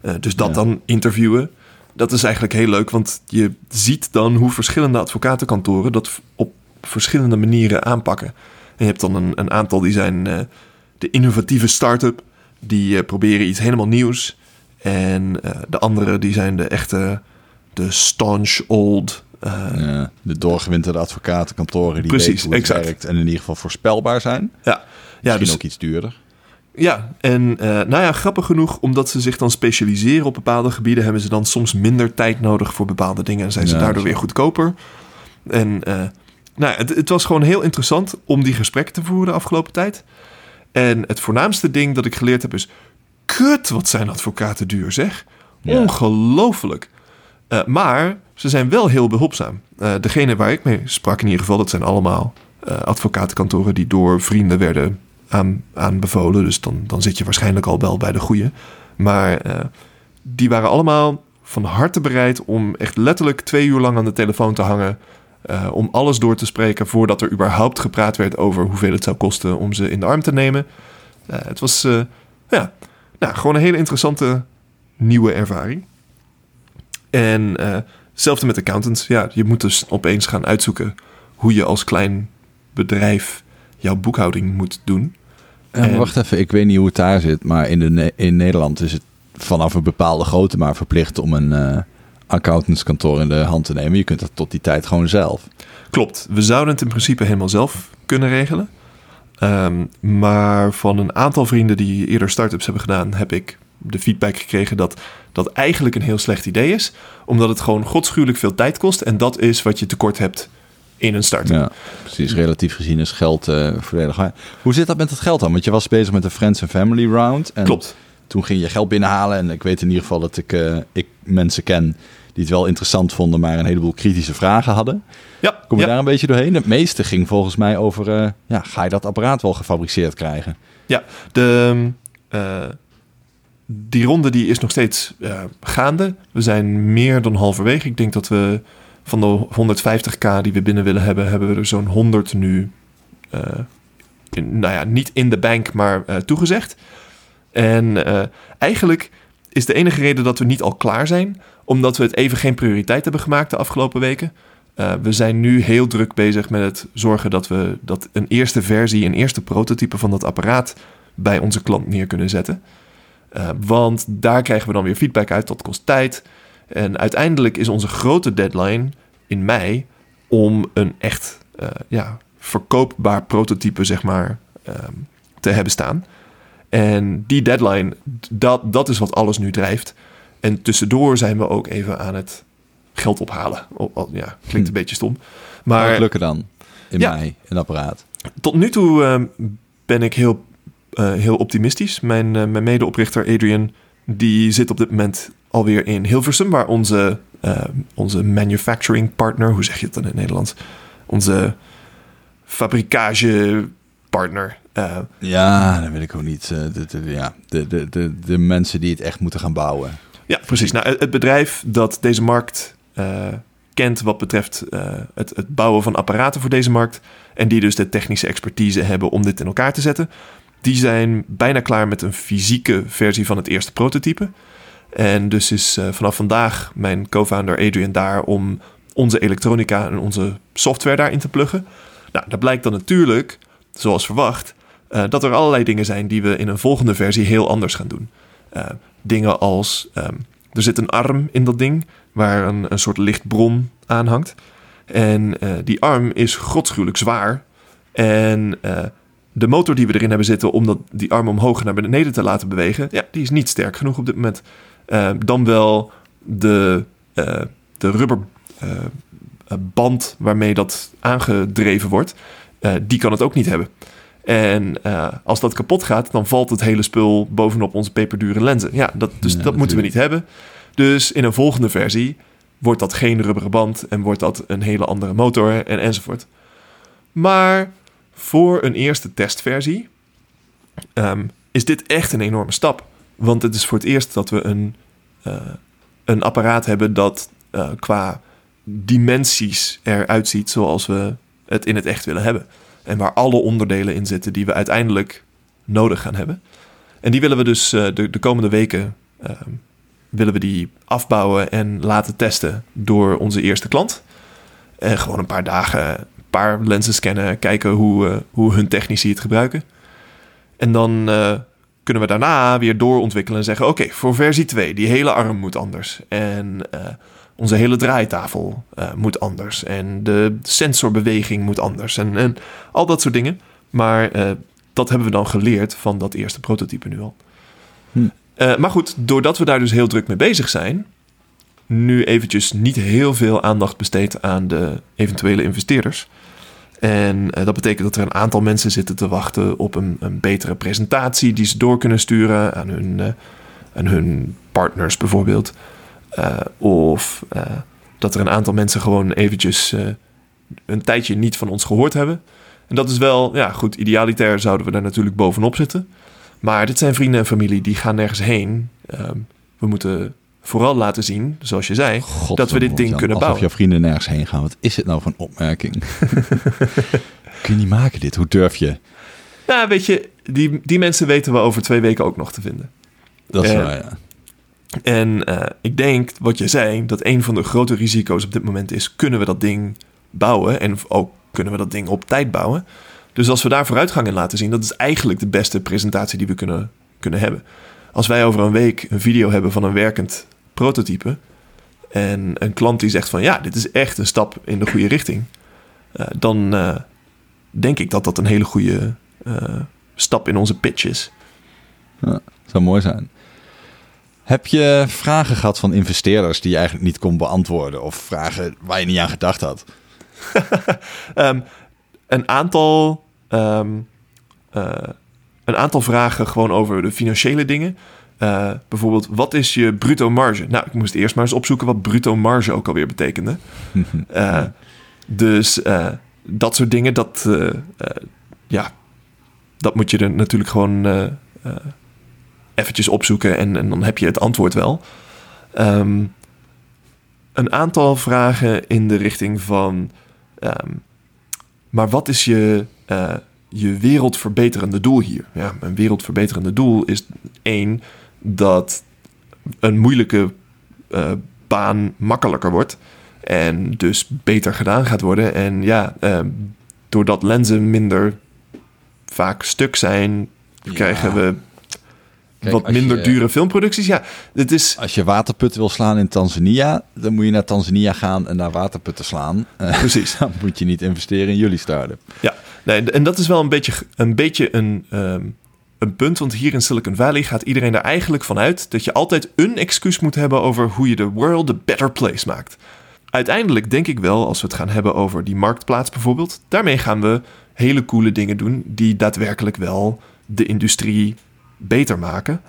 Speaker 1: Eh, dus dat
Speaker 2: Ja.
Speaker 1: dan interviewen, dat is eigenlijk heel leuk. Want je ziet dan hoe verschillende advocatenkantoren dat op verschillende manieren aanpakken. En je hebt dan een, een aantal die zijn eh, de innovatieve start-up. Die eh, proberen iets helemaal nieuws. En de andere die zijn de echte, de staunch old...
Speaker 2: Ja, de doorgewinterde advocatenkantoren die
Speaker 1: Precies,
Speaker 2: weten hoe het
Speaker 1: exact.
Speaker 2: werkt en in ieder geval voorspelbaar zijn.
Speaker 1: ja,
Speaker 2: Misschien
Speaker 1: dus
Speaker 2: ook iets duurder.
Speaker 1: Ja, en eh, nou ja, grappig genoeg, omdat ze zich dan specialiseren op bepaalde gebieden, hebben ze dan soms minder tijd nodig voor bepaalde dingen en zijn ze daardoor weer goedkoper. En eh, nou, ja, het, het was gewoon heel interessant om die gesprekken te voeren de afgelopen tijd. En het voornaamste ding dat ik geleerd heb is: kut, wat zijn advocaten duur, zeg.
Speaker 2: Ja.
Speaker 1: Ongelooflijk. Eh, maar ze zijn wel heel behulpzaam. Eh, degene waar ik mee sprak in ieder geval, dat zijn allemaal advocatenkantoren die door vrienden werden aan, aanbevolen. Dus dan, dan zit je waarschijnlijk al wel bij de goede. Maar eh, die waren allemaal van harte bereid om echt letterlijk twee uur lang aan de telefoon te hangen. eh, om alles door te spreken voordat er überhaupt gepraat werd over hoeveel het zou kosten om ze in de arm te nemen. Eh, het was ja, nou, gewoon een hele interessante nieuwe ervaring. En hetzelfde met accountants. Ja, je moet dus opeens gaan uitzoeken hoe je als klein bedrijf jouw boekhouding moet doen. En-
Speaker 2: wacht even, ik weet niet hoe het daar zit, maar in, de, in Nederland is het vanaf een bepaalde grootte maar verplicht om een eh, accountantskantoor in de hand te nemen. Je kunt dat tot die tijd gewoon zelf.
Speaker 1: Klopt, we zouden het in principe helemaal zelf kunnen regelen. Ehm, maar van een aantal vrienden die eerder start-ups hebben gedaan, heb ik de feedback gekregen dat dat eigenlijk een heel slecht idee is. Omdat het gewoon godschuwelijk veel tijd kost. En dat is wat je tekort hebt in een start-up.
Speaker 2: Ja, precies. Relatief gezien is geld voordelig. Maar Hoe zit dat met het geld dan? Want je was bezig met de Friends and Family Round. En
Speaker 1: Klopt.
Speaker 2: toen ging je geld binnenhalen. En ik weet in ieder geval dat ik, eh, ik mensen ken die het wel interessant vonden, maar een heleboel kritische vragen hadden.
Speaker 1: Ja,
Speaker 2: Kom je
Speaker 1: ja.
Speaker 2: daar een beetje doorheen? Het meeste ging volgens mij over, eh, ja, ga je dat apparaat wel gefabriceerd krijgen?
Speaker 1: Ja, de, eh, die ronde die is nog steeds gaande. We zijn meer dan halverwege. Ik denk dat we van de 150k die we binnen willen hebben, hebben we er zo'n 100 nu, eh, in, nou ja, niet in de bank, maar eh, toegezegd. En eh, eigenlijk is de enige reden dat we niet al klaar zijn, omdat we het even geen prioriteit hebben gemaakt de afgelopen weken. We zijn nu heel druk bezig met het zorgen dat we dat een eerste versie, een eerste prototype van dat apparaat bij onze klant neer kunnen zetten. Want daar krijgen we dan weer feedback uit. Dat kost tijd. En uiteindelijk is onze grote deadline in mei om een echt eh, ja, verkoopbaar prototype, zeg maar, ehm, te hebben staan. En die deadline, dat, dat is wat alles nu drijft. En tussendoor zijn we ook even aan het geld ophalen. O- ja, klinkt een beetje stom.
Speaker 2: Maar het lukken dan in
Speaker 1: Ja.
Speaker 2: mei, een apparaat.
Speaker 1: tot nu toe eh, ben ik heel, eh, heel optimistisch. Mijn, eh, mijn medeoprichter Adrian, die zit op dit moment alweer in Hilversum, waar onze, eh, onze manufacturing partner, hoe zeg je het dan in het Nederlands? Onze fabrikagepartner. eh,
Speaker 2: Ja, dat weet ik ook niet. Eh, de, de, ja, de, de, de, de mensen die het echt moeten gaan bouwen.
Speaker 1: ja, precies. Nou, het, bedrijf dat deze markt eh, bekend wat betreft eh, het, het bouwen van apparaten voor deze markt. En die dus de technische expertise hebben om dit in elkaar te zetten. Die zijn bijna klaar met een fysieke versie van het eerste prototype. En dus is eh, vanaf vandaag mijn co-founder Adrian daar om onze elektronica en onze software daarin te pluggen. Nou, dat blijkt dan natuurlijk, zoals verwacht, eh, dat er allerlei dingen zijn die we in een volgende versie heel anders gaan doen. Eh, dingen als, ehm, er zit een arm in dat ding waar een, een soort lichtbron aan hangt. En die arm is godschuwelijk zwaar. En de motor die we erin hebben zitten om dat, die arm omhoog en naar beneden te laten bewegen, ja, die is niet sterk genoeg op dit moment. Eh, dan wel de, eh, de rubber eh, band waarmee dat aangedreven wordt, die kan het ook niet hebben. En als dat kapot gaat, dan valt het hele spul bovenop onze peperdure lenzen. Ja, dat, dus
Speaker 2: Ja,
Speaker 1: dat moeten we niet hebben. Dus in een volgende versie wordt dat geen rubberen band en wordt dat een hele andere motor en enzovoort. Maar voor een eerste testversie ehm, is dit echt een enorme stap. Want het is voor het eerst dat we een, eh, een apparaat hebben dat eh, qua dimensies eruit ziet zoals we het in het echt willen hebben. En waar alle onderdelen in zitten die we uiteindelijk nodig gaan hebben. En die willen we dus eh, de, de komende weken ehm, willen we die afbouwen en laten testen door onze eerste klant. En gewoon een paar dagen, paar lenzen scannen, kijken hoe, eh, hoe hun technici het gebruiken. En dan eh, kunnen we daarna weer doorontwikkelen en zeggen: Oké, voor versie 2, die hele arm moet anders. En eh, onze hele draaitafel moet anders. En de sensorbeweging moet anders. En, en al dat soort dingen. Maar dat hebben we dan geleerd van dat eerste prototype nu al.
Speaker 2: Hm.
Speaker 1: Maar goed, doordat we daar dus heel druk mee bezig zijn, nu eventjes niet heel veel aandacht besteed aan de eventuele investeerders. En eh, dat betekent dat er een aantal mensen zitten te wachten op een, een betere presentatie die ze door kunnen sturen aan hun, eh, aan hun partners bijvoorbeeld. Eh, of dat er een aantal mensen gewoon eventjes een tijdje niet van ons gehoord hebben. En dat is wel, ja goed, idealitair zouden we daar natuurlijk bovenop zitten. Maar dit zijn vrienden en familie, die gaan nergens heen. Ehm, we moeten vooral laten zien, zoals je zei, dat we dit ding kunnen
Speaker 2: alsof
Speaker 1: bouwen.
Speaker 2: jouw vrienden nergens heen gaan. Wat is het nou voor een opmerking? (laughs) Kun je niet maken dit? Hoe durf je?
Speaker 1: Nou, weet je, die, die mensen weten we over twee weken ook nog te vinden.
Speaker 2: Dat is waar, ja.
Speaker 1: En eh, ik denk, wat je zei, dat een van de grote risico's op dit moment is: kunnen we dat ding bouwen? En ook kunnen we dat ding op tijd bouwen? Dus als we daar vooruitgang in laten zien, dat is eigenlijk de beste presentatie die we kunnen, kunnen hebben. Als wij over een week een video hebben van een werkend prototype. En een klant die zegt van ja, dit is echt een stap in de goede richting. eh, dan eh, denk ik dat dat een hele goede eh, stap in onze pitch is.
Speaker 2: Zou mooi zijn. Heb je vragen gehad van investeerders die je eigenlijk niet kon beantwoorden? Of vragen waar je niet aan gedacht had? (laughs)
Speaker 1: Ehm, een, aantal, ehm, eh, een aantal vragen gewoon over de financiële dingen. Eh, bijvoorbeeld, wat is je bruto marge? Nou, ik moest eerst maar eens opzoeken wat bruto marge ook alweer betekende. (laughs) Eh, dus eh, dat soort dingen, dat, ja, dat moet je er natuurlijk gewoon eventjes opzoeken en, en dan heb je het antwoord wel. Ehm, een aantal vragen in de richting van, ehm, maar wat is je, je wereldverbeterende doel hier? Ja, een wereldverbeterende doel is één, dat een moeilijke eh, baan makkelijker wordt. En dus beter gedaan gaat worden. En ja, eh, doordat lenzen minder vaak stuk zijn,
Speaker 2: Ja.
Speaker 1: krijgen we
Speaker 2: Kijk,
Speaker 1: wat minder
Speaker 2: je-
Speaker 1: dure filmproducties. Ja, het is.
Speaker 2: Als je waterputten wil slaan in Tanzania, dan moet je naar Tanzania gaan en daar waterputten slaan. Eh,
Speaker 1: Precies. (laughs)
Speaker 2: dan moet je niet investeren in jullie start-up.
Speaker 1: Ja, nee, en dat is wel een beetje een, beetje een, ehm, een punt. Want hier in Silicon Valley gaat iedereen er eigenlijk van uit dat je altijd een excuus moet hebben over hoe je de world a better place maakt. Uiteindelijk denk ik wel, als we het gaan hebben over die marktplaats bijvoorbeeld, daarmee gaan we hele coole dingen doen die daadwerkelijk wel de industrie beter maken.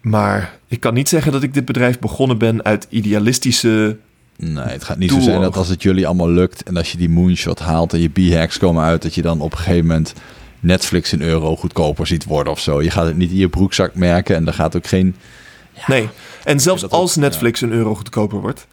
Speaker 1: Maar ik kan niet zeggen dat ik dit bedrijf begonnen ben uit idealistische.
Speaker 2: Nee, het gaat niet
Speaker 1: Doel
Speaker 2: zo zijn dat als het jullie allemaal lukt en als je die moonshot haalt en je b-hacks komen uit, dat je dan op een gegeven moment Netflix in euro goedkoper ziet worden of zo. Je gaat het niet in je broekzak merken en er gaat ook geen...
Speaker 1: Nee. En zelfs
Speaker 2: ook,
Speaker 1: als Netflix een euro goedkoper wordt,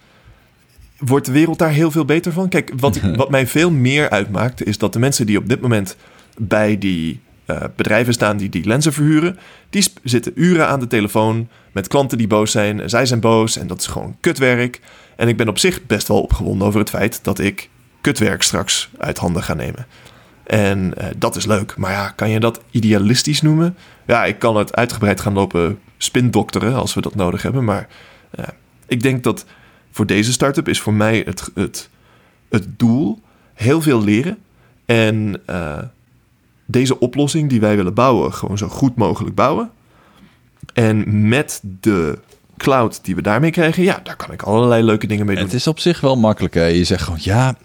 Speaker 1: wordt de wereld daar heel veel beter van? Kijk, wat, (laughs) wat mij veel meer uitmaakt, is dat de mensen die op dit moment bij die eh, bedrijven staan die die lenzen verhuren, die zitten uren aan de telefoon met klanten die boos zijn. En zij zijn boos en dat is gewoon kutwerk. En ik ben op zich best wel opgewonden over het feit dat ik kutwerk straks uit handen ga nemen. En eh, dat is leuk. Maar ja, kan je dat idealistisch noemen? Ja, ik kan het uitgebreid gaan lopen spindokteren als we dat nodig hebben. Maar eh, ik denk dat voor deze start-up is voor mij het, het, het doel heel veel leren. En eh, deze oplossing die wij willen bouwen, gewoon zo goed mogelijk bouwen. En met de cloud die we daarmee krijgen, ja, daar kan ik allerlei leuke dingen mee doen.
Speaker 2: Het is op zich wel makkelijk. Hè? Je zegt gewoon, ja,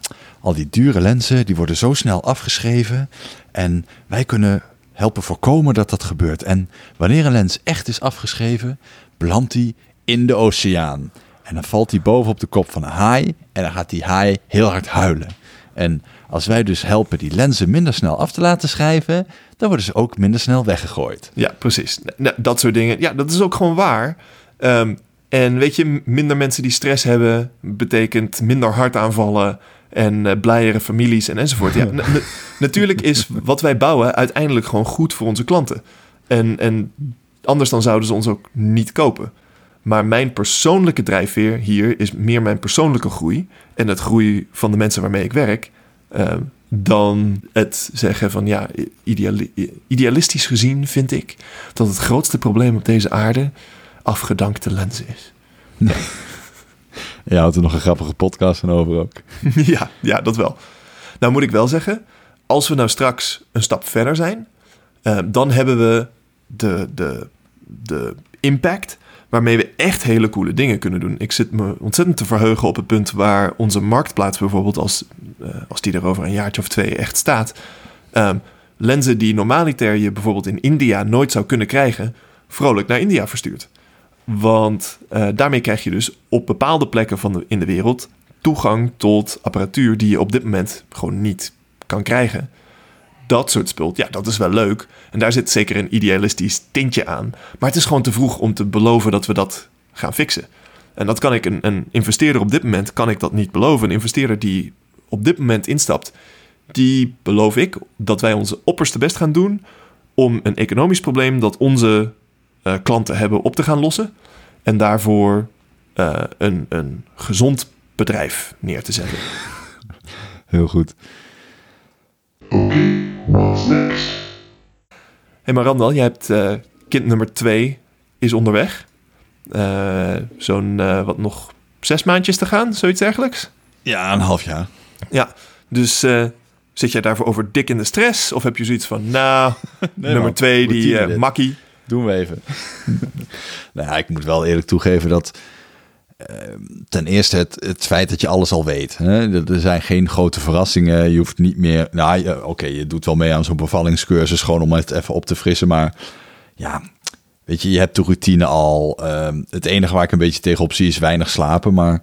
Speaker 2: al die dure lenzen, die worden zo snel afgeschreven. En wij kunnen helpen voorkomen dat dat gebeurt. En wanneer een lens echt is afgeschreven, belandt die in de oceaan. En dan valt die bovenop de kop van een haai. En dan gaat die haai heel hard huilen. En als wij dus helpen die lenzen minder snel af te laten schrijven, dan worden ze ook minder snel weggegooid.
Speaker 1: Ja, precies. Nou, dat soort dingen. Ja, dat is ook gewoon waar. Ehm, en weet je, minder mensen die stress hebben, betekent minder hartaanvallen en eh blijere families en enzovoort. Ja, (laughs) na- na- natuurlijk is wat wij bouwen uiteindelijk gewoon goed voor onze klanten. En, en anders dan zouden ze ons ook niet kopen. Maar mijn persoonlijke drijfveer hier is meer mijn persoonlijke groei en het groei van de mensen waarmee ik werk. ehm, dan het zeggen van ja, ideali- idealistisch gezien vind ik dat het grootste probleem op deze aarde afgedankte lenzen is.
Speaker 2: Ja, had er nog een grappige podcast van over ook. (laughs)
Speaker 1: ja, ja, dat wel. Nou moet ik wel zeggen, als we nou straks een stap verder zijn, eh, dan hebben we de, de, de impact waarmee we echt hele coole dingen kunnen doen. Ik zit me ontzettend te verheugen op het punt waar onze marktplaats bijvoorbeeld, als, eh, als die er over een jaartje of twee echt staat, ehm, lenzen die normaliter je bijvoorbeeld in India nooit zou kunnen krijgen, vrolijk naar India verstuurt. Want eh, daarmee krijg je dus op bepaalde plekken van de, in de wereld toegang tot apparatuur die je op dit moment gewoon niet kan krijgen. Dat soort spul, ja, dat is wel leuk. En daar zit zeker een idealistisch tintje aan. Maar het is gewoon te vroeg om te beloven dat we dat gaan fixen. En dat kan ik een, een investeerder op dit moment kan ik dat niet beloven. Een investeerder die op dit moment instapt, die beloof ik dat wij onze opperste best gaan doen om een economisch probleem dat onze eh, klanten hebben op te gaan lossen. En daarvoor eh, een, een gezond bedrijf neer te zetten. (laughs)
Speaker 2: Heel goed.
Speaker 3: Okay, what's next?
Speaker 1: Hé, hey, maar Randal, jij hebt eh, kind nummer twee is onderweg. Eh, Zo'n eh, wat nog zes maandjes te gaan, zoiets dergelijks.
Speaker 2: Ja, een half jaar.
Speaker 1: Ja, dus eh, zit jij daarvoor over dik in de stress? Of heb je zoiets van, nou, (laughs) nummer
Speaker 2: man,
Speaker 1: twee, die eh, makkie.
Speaker 2: Doen we even. (laughs) nou ja, ik moet wel eerlijk toegeven dat eh, ten eerste het, het feit dat je alles al weet. Hè? Er- zijn geen grote verrassingen. Je hoeft niet meer. Nou, je- oké, je doet wel mee aan zo'n bevallingscursus gewoon om het even op te frissen. Maar ja, weet je, je hebt de routine al. Ehm, het enige waar ik een beetje tegenop zie is weinig slapen. Maar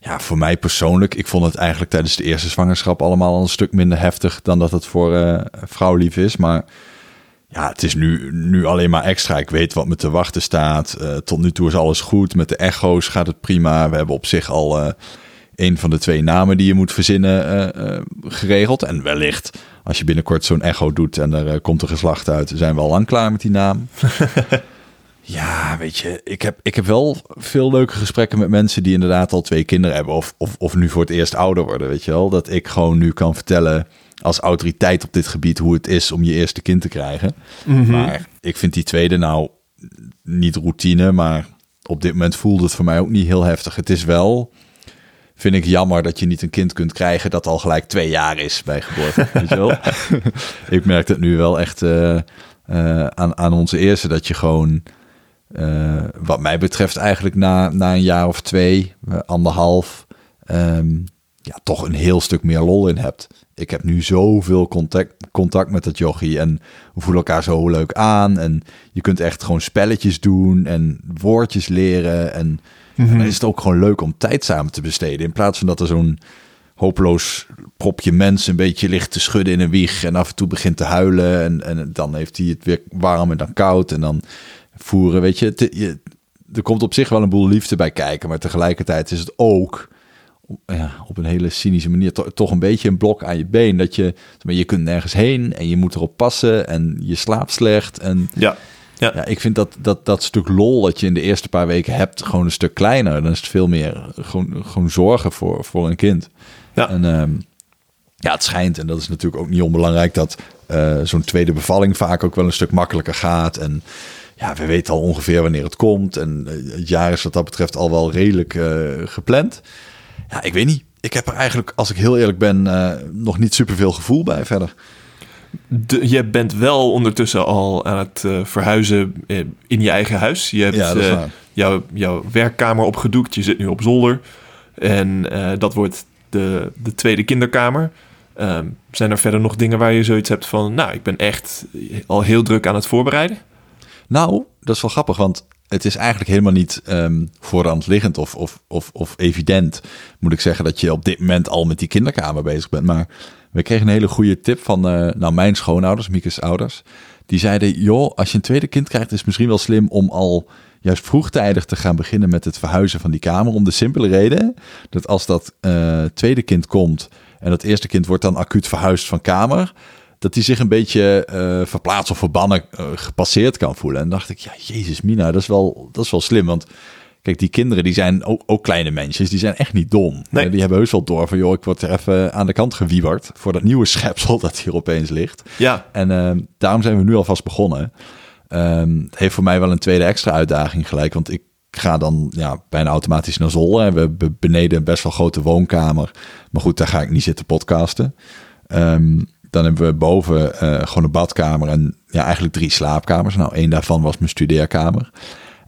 Speaker 2: ja, voor mij persoonlijk, ik vond het eigenlijk tijdens de eerste zwangerschap allemaal al een stuk minder heftig dan dat het voor eh vrouwlief is. Maar ja, het is nu, nu alleen maar extra. Ik weet wat me te wachten staat. Eh, tot nu toe is alles goed. Met de echo's gaat het prima. We hebben op zich al eh, een van de twee namen die je moet verzinnen eh, geregeld. En wellicht, als je binnenkort zo'n echo doet en er komt een geslacht uit, zijn we al lang klaar met die naam. (laughs) ja, weet je, ik heb, ik heb wel veel leuke gesprekken met mensen die inderdaad al twee kinderen hebben. Of, of, of nu voor het eerst ouder worden, weet je wel. Dat ik gewoon nu kan vertellen als autoriteit op dit gebied hoe het is om je eerste kind te krijgen. Maar ik vind die tweede nou niet routine, maar op dit moment voelde het voor mij ook niet heel heftig. Het is wel, vind ik jammer dat je niet een kind kunt krijgen dat al gelijk twee jaar is bij geboorte. weet je wel? (laughs) ik merk het nu wel echt eh, eh, aan, aan onze eerste dat je gewoon, eh, wat mij betreft eigenlijk na, na een jaar of twee, anderhalf, ehm, ja, toch een heel stuk meer lol in hebt. Ik heb nu zoveel contact, contact met dat jochie en we voelen elkaar zo leuk aan. En je kunt echt gewoon spelletjes doen en woordjes leren. En, en dan is het ook gewoon leuk om tijd samen te besteden. In plaats van dat er zo'n hopeloos propje mens een beetje ligt te schudden in een wieg en af en toe begint te huilen. En, en dan heeft hij het weer warm en dan koud en dan voeren. Weet je, er komt op zich wel een boel liefde bij kijken, maar tegelijkertijd is het ook ja, op een hele cynische manier to- toch een beetje een blok aan je been. Dat je, maar je kunt nergens heen en je moet erop passen en je slaapt slecht. En
Speaker 1: Ja. Ja.
Speaker 2: ja, ik vind dat, dat, dat stuk lol dat je in de eerste paar weken hebt gewoon een stuk kleiner. Dan is het veel meer gewoon, gewoon zorgen voor, voor een kind.
Speaker 1: Ja.
Speaker 2: En ehm, ja, het schijnt, en dat is natuurlijk ook niet onbelangrijk, dat eh, zo'n tweede bevalling vaak ook wel een stuk makkelijker gaat. En ja, we weten al ongeveer wanneer het komt. En eh, het jaar is wat dat betreft al wel redelijk eh, gepland. Ja, ik weet niet. Ik heb er eigenlijk, als ik heel eerlijk ben, eh, nog niet superveel gevoel bij verder.
Speaker 1: De, je bent wel ondertussen al aan het eh, verhuizen eh, in je eigen huis. Je hebt
Speaker 2: Ja,
Speaker 1: jouw, jouw werkkamer opgedoekt. Je zit nu op zolder. En dat wordt de, de tweede kinderkamer. Ehm, zijn er verder nog dingen waar je zoiets hebt van... Nou, ik ben echt al heel druk aan het voorbereiden.
Speaker 2: Nou, dat is wel grappig, want het is eigenlijk helemaal niet ehm voor de hand liggend of, of, of, of evident, moet ik zeggen, dat je op dit moment al met die kinderkamer bezig bent. Maar we kregen een hele goede tip van eh, nou, mijn schoonouders, Miekes ouders. Die zeiden, joh, als je een tweede kind krijgt, is het misschien wel slim om al juist vroegtijdig te gaan beginnen met het verhuizen van die kamer. Om de simpele reden dat als dat eh, tweede kind komt en dat eerste kind wordt dan acuut verhuisd van kamer, dat hij zich een beetje eh, verplaatst of verbannen, eh, gepasseerd kan voelen. En dacht ik, ja, Jezus Mina, dat is wel, dat is wel slim. Want kijk, die kinderen, die zijn ook, ook kleine mensjes, die zijn echt niet dom.
Speaker 1: Nee.
Speaker 2: Eh, die hebben heus wel door van, joh, ik word er even aan de kant gewieberd voor dat nieuwe schepsel (laughs) dat hier opeens ligt.
Speaker 1: Ja,
Speaker 2: En ehm, daarom zijn we nu alvast begonnen. Ehm, het heeft voor mij wel een tweede extra uitdaging gelijk, want ik ga dan ja, bijna automatisch naar Zolder. En we hebben beneden een best wel grote woonkamer. Maar goed, daar ga ik niet zitten podcasten. Ehm, dan hebben we boven eh, gewoon een badkamer en ja, eigenlijk drie slaapkamers. Nou, één daarvan was mijn studeerkamer.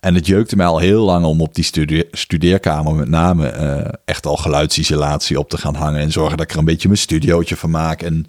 Speaker 2: En het jeukte mij al heel lang om op die studie- studeerkamer met name eh, echt al geluidsisolatie op te gaan hangen. En zorgen dat ik er een beetje mijn studiootje van maak. En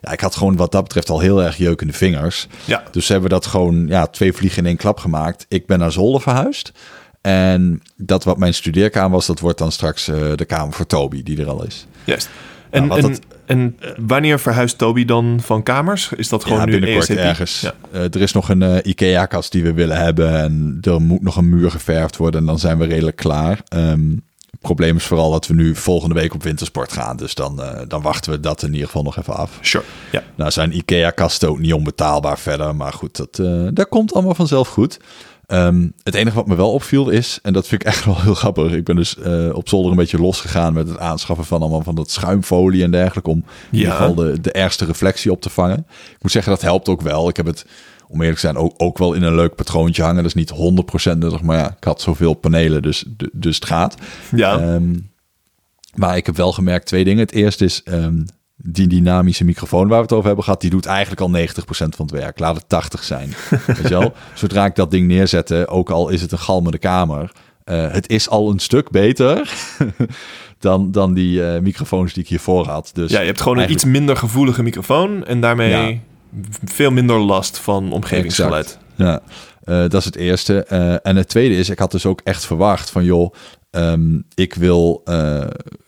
Speaker 2: ja, ik had gewoon wat dat betreft al heel erg jeukende vingers.
Speaker 1: ja.
Speaker 2: Dus hebben we dat gewoon ja, twee vliegen in één klap gemaakt. Ik ben naar Zolder verhuisd. En dat wat mijn studeerkamer was, dat wordt dan straks eh, de kamer voor Toby, die er al is.
Speaker 1: juist. En,
Speaker 2: wat
Speaker 1: en, en wanneer verhuist Toby dan van kamers? Is dat gewoon
Speaker 2: ja,
Speaker 1: nu
Speaker 2: binnenkort
Speaker 1: ASAP?
Speaker 2: ergens.
Speaker 1: Ja.
Speaker 2: Eh, er is nog een eh, IKEA-kast die we willen hebben. En er moet nog een muur geverfd worden. En dan zijn we redelijk klaar. Ehm, het probleem is vooral dat we nu volgende week op wintersport gaan. Dus dan, eh, dan wachten we dat in ieder geval nog even af.
Speaker 1: Sure. Ja.
Speaker 2: Nou zijn IKEA-kasten ook niet onbetaalbaar verder. Maar goed, dat, eh, dat komt allemaal vanzelf goed. Ehm, het enige wat me wel opviel is, en dat vind ik echt wel heel grappig. Ik ben dus eh, op zolder een beetje losgegaan met het aanschaffen van allemaal van dat schuimfolie en dergelijke. Om in ieder geval de, de ergste reflectie op te vangen. Ik moet zeggen, dat helpt ook wel. Ik heb het, om eerlijk te zijn, ook, ook wel in een leuk patroontje hangen. Dat is niet 100% nuttig, maar ja, ik had zoveel panelen, dus, dus het gaat.
Speaker 1: Ja.
Speaker 2: Ehm, maar ik heb wel gemerkt twee dingen. Het eerste is ehm, die dynamische microfoon waar we het over hebben gehad. Die doet eigenlijk al 90% van het werk. Laat het 80 zijn. (laughs) Weet je wel? Zodra ik dat ding neerzette, ook al is het een galmende kamer. eh, het is al een stuk beter (laughs) dan, dan die eh, microfoons die ik hiervoor had. Dus
Speaker 1: ja, je hebt gewoon een iets minder gevoelige microfoon en daarmee
Speaker 2: Ja.
Speaker 1: veel minder last van omgevingsgeluid.
Speaker 2: Ja, eh, dat is het eerste. En het tweede is, ik had dus ook echt verwacht van joh, ehm, ik wil eh,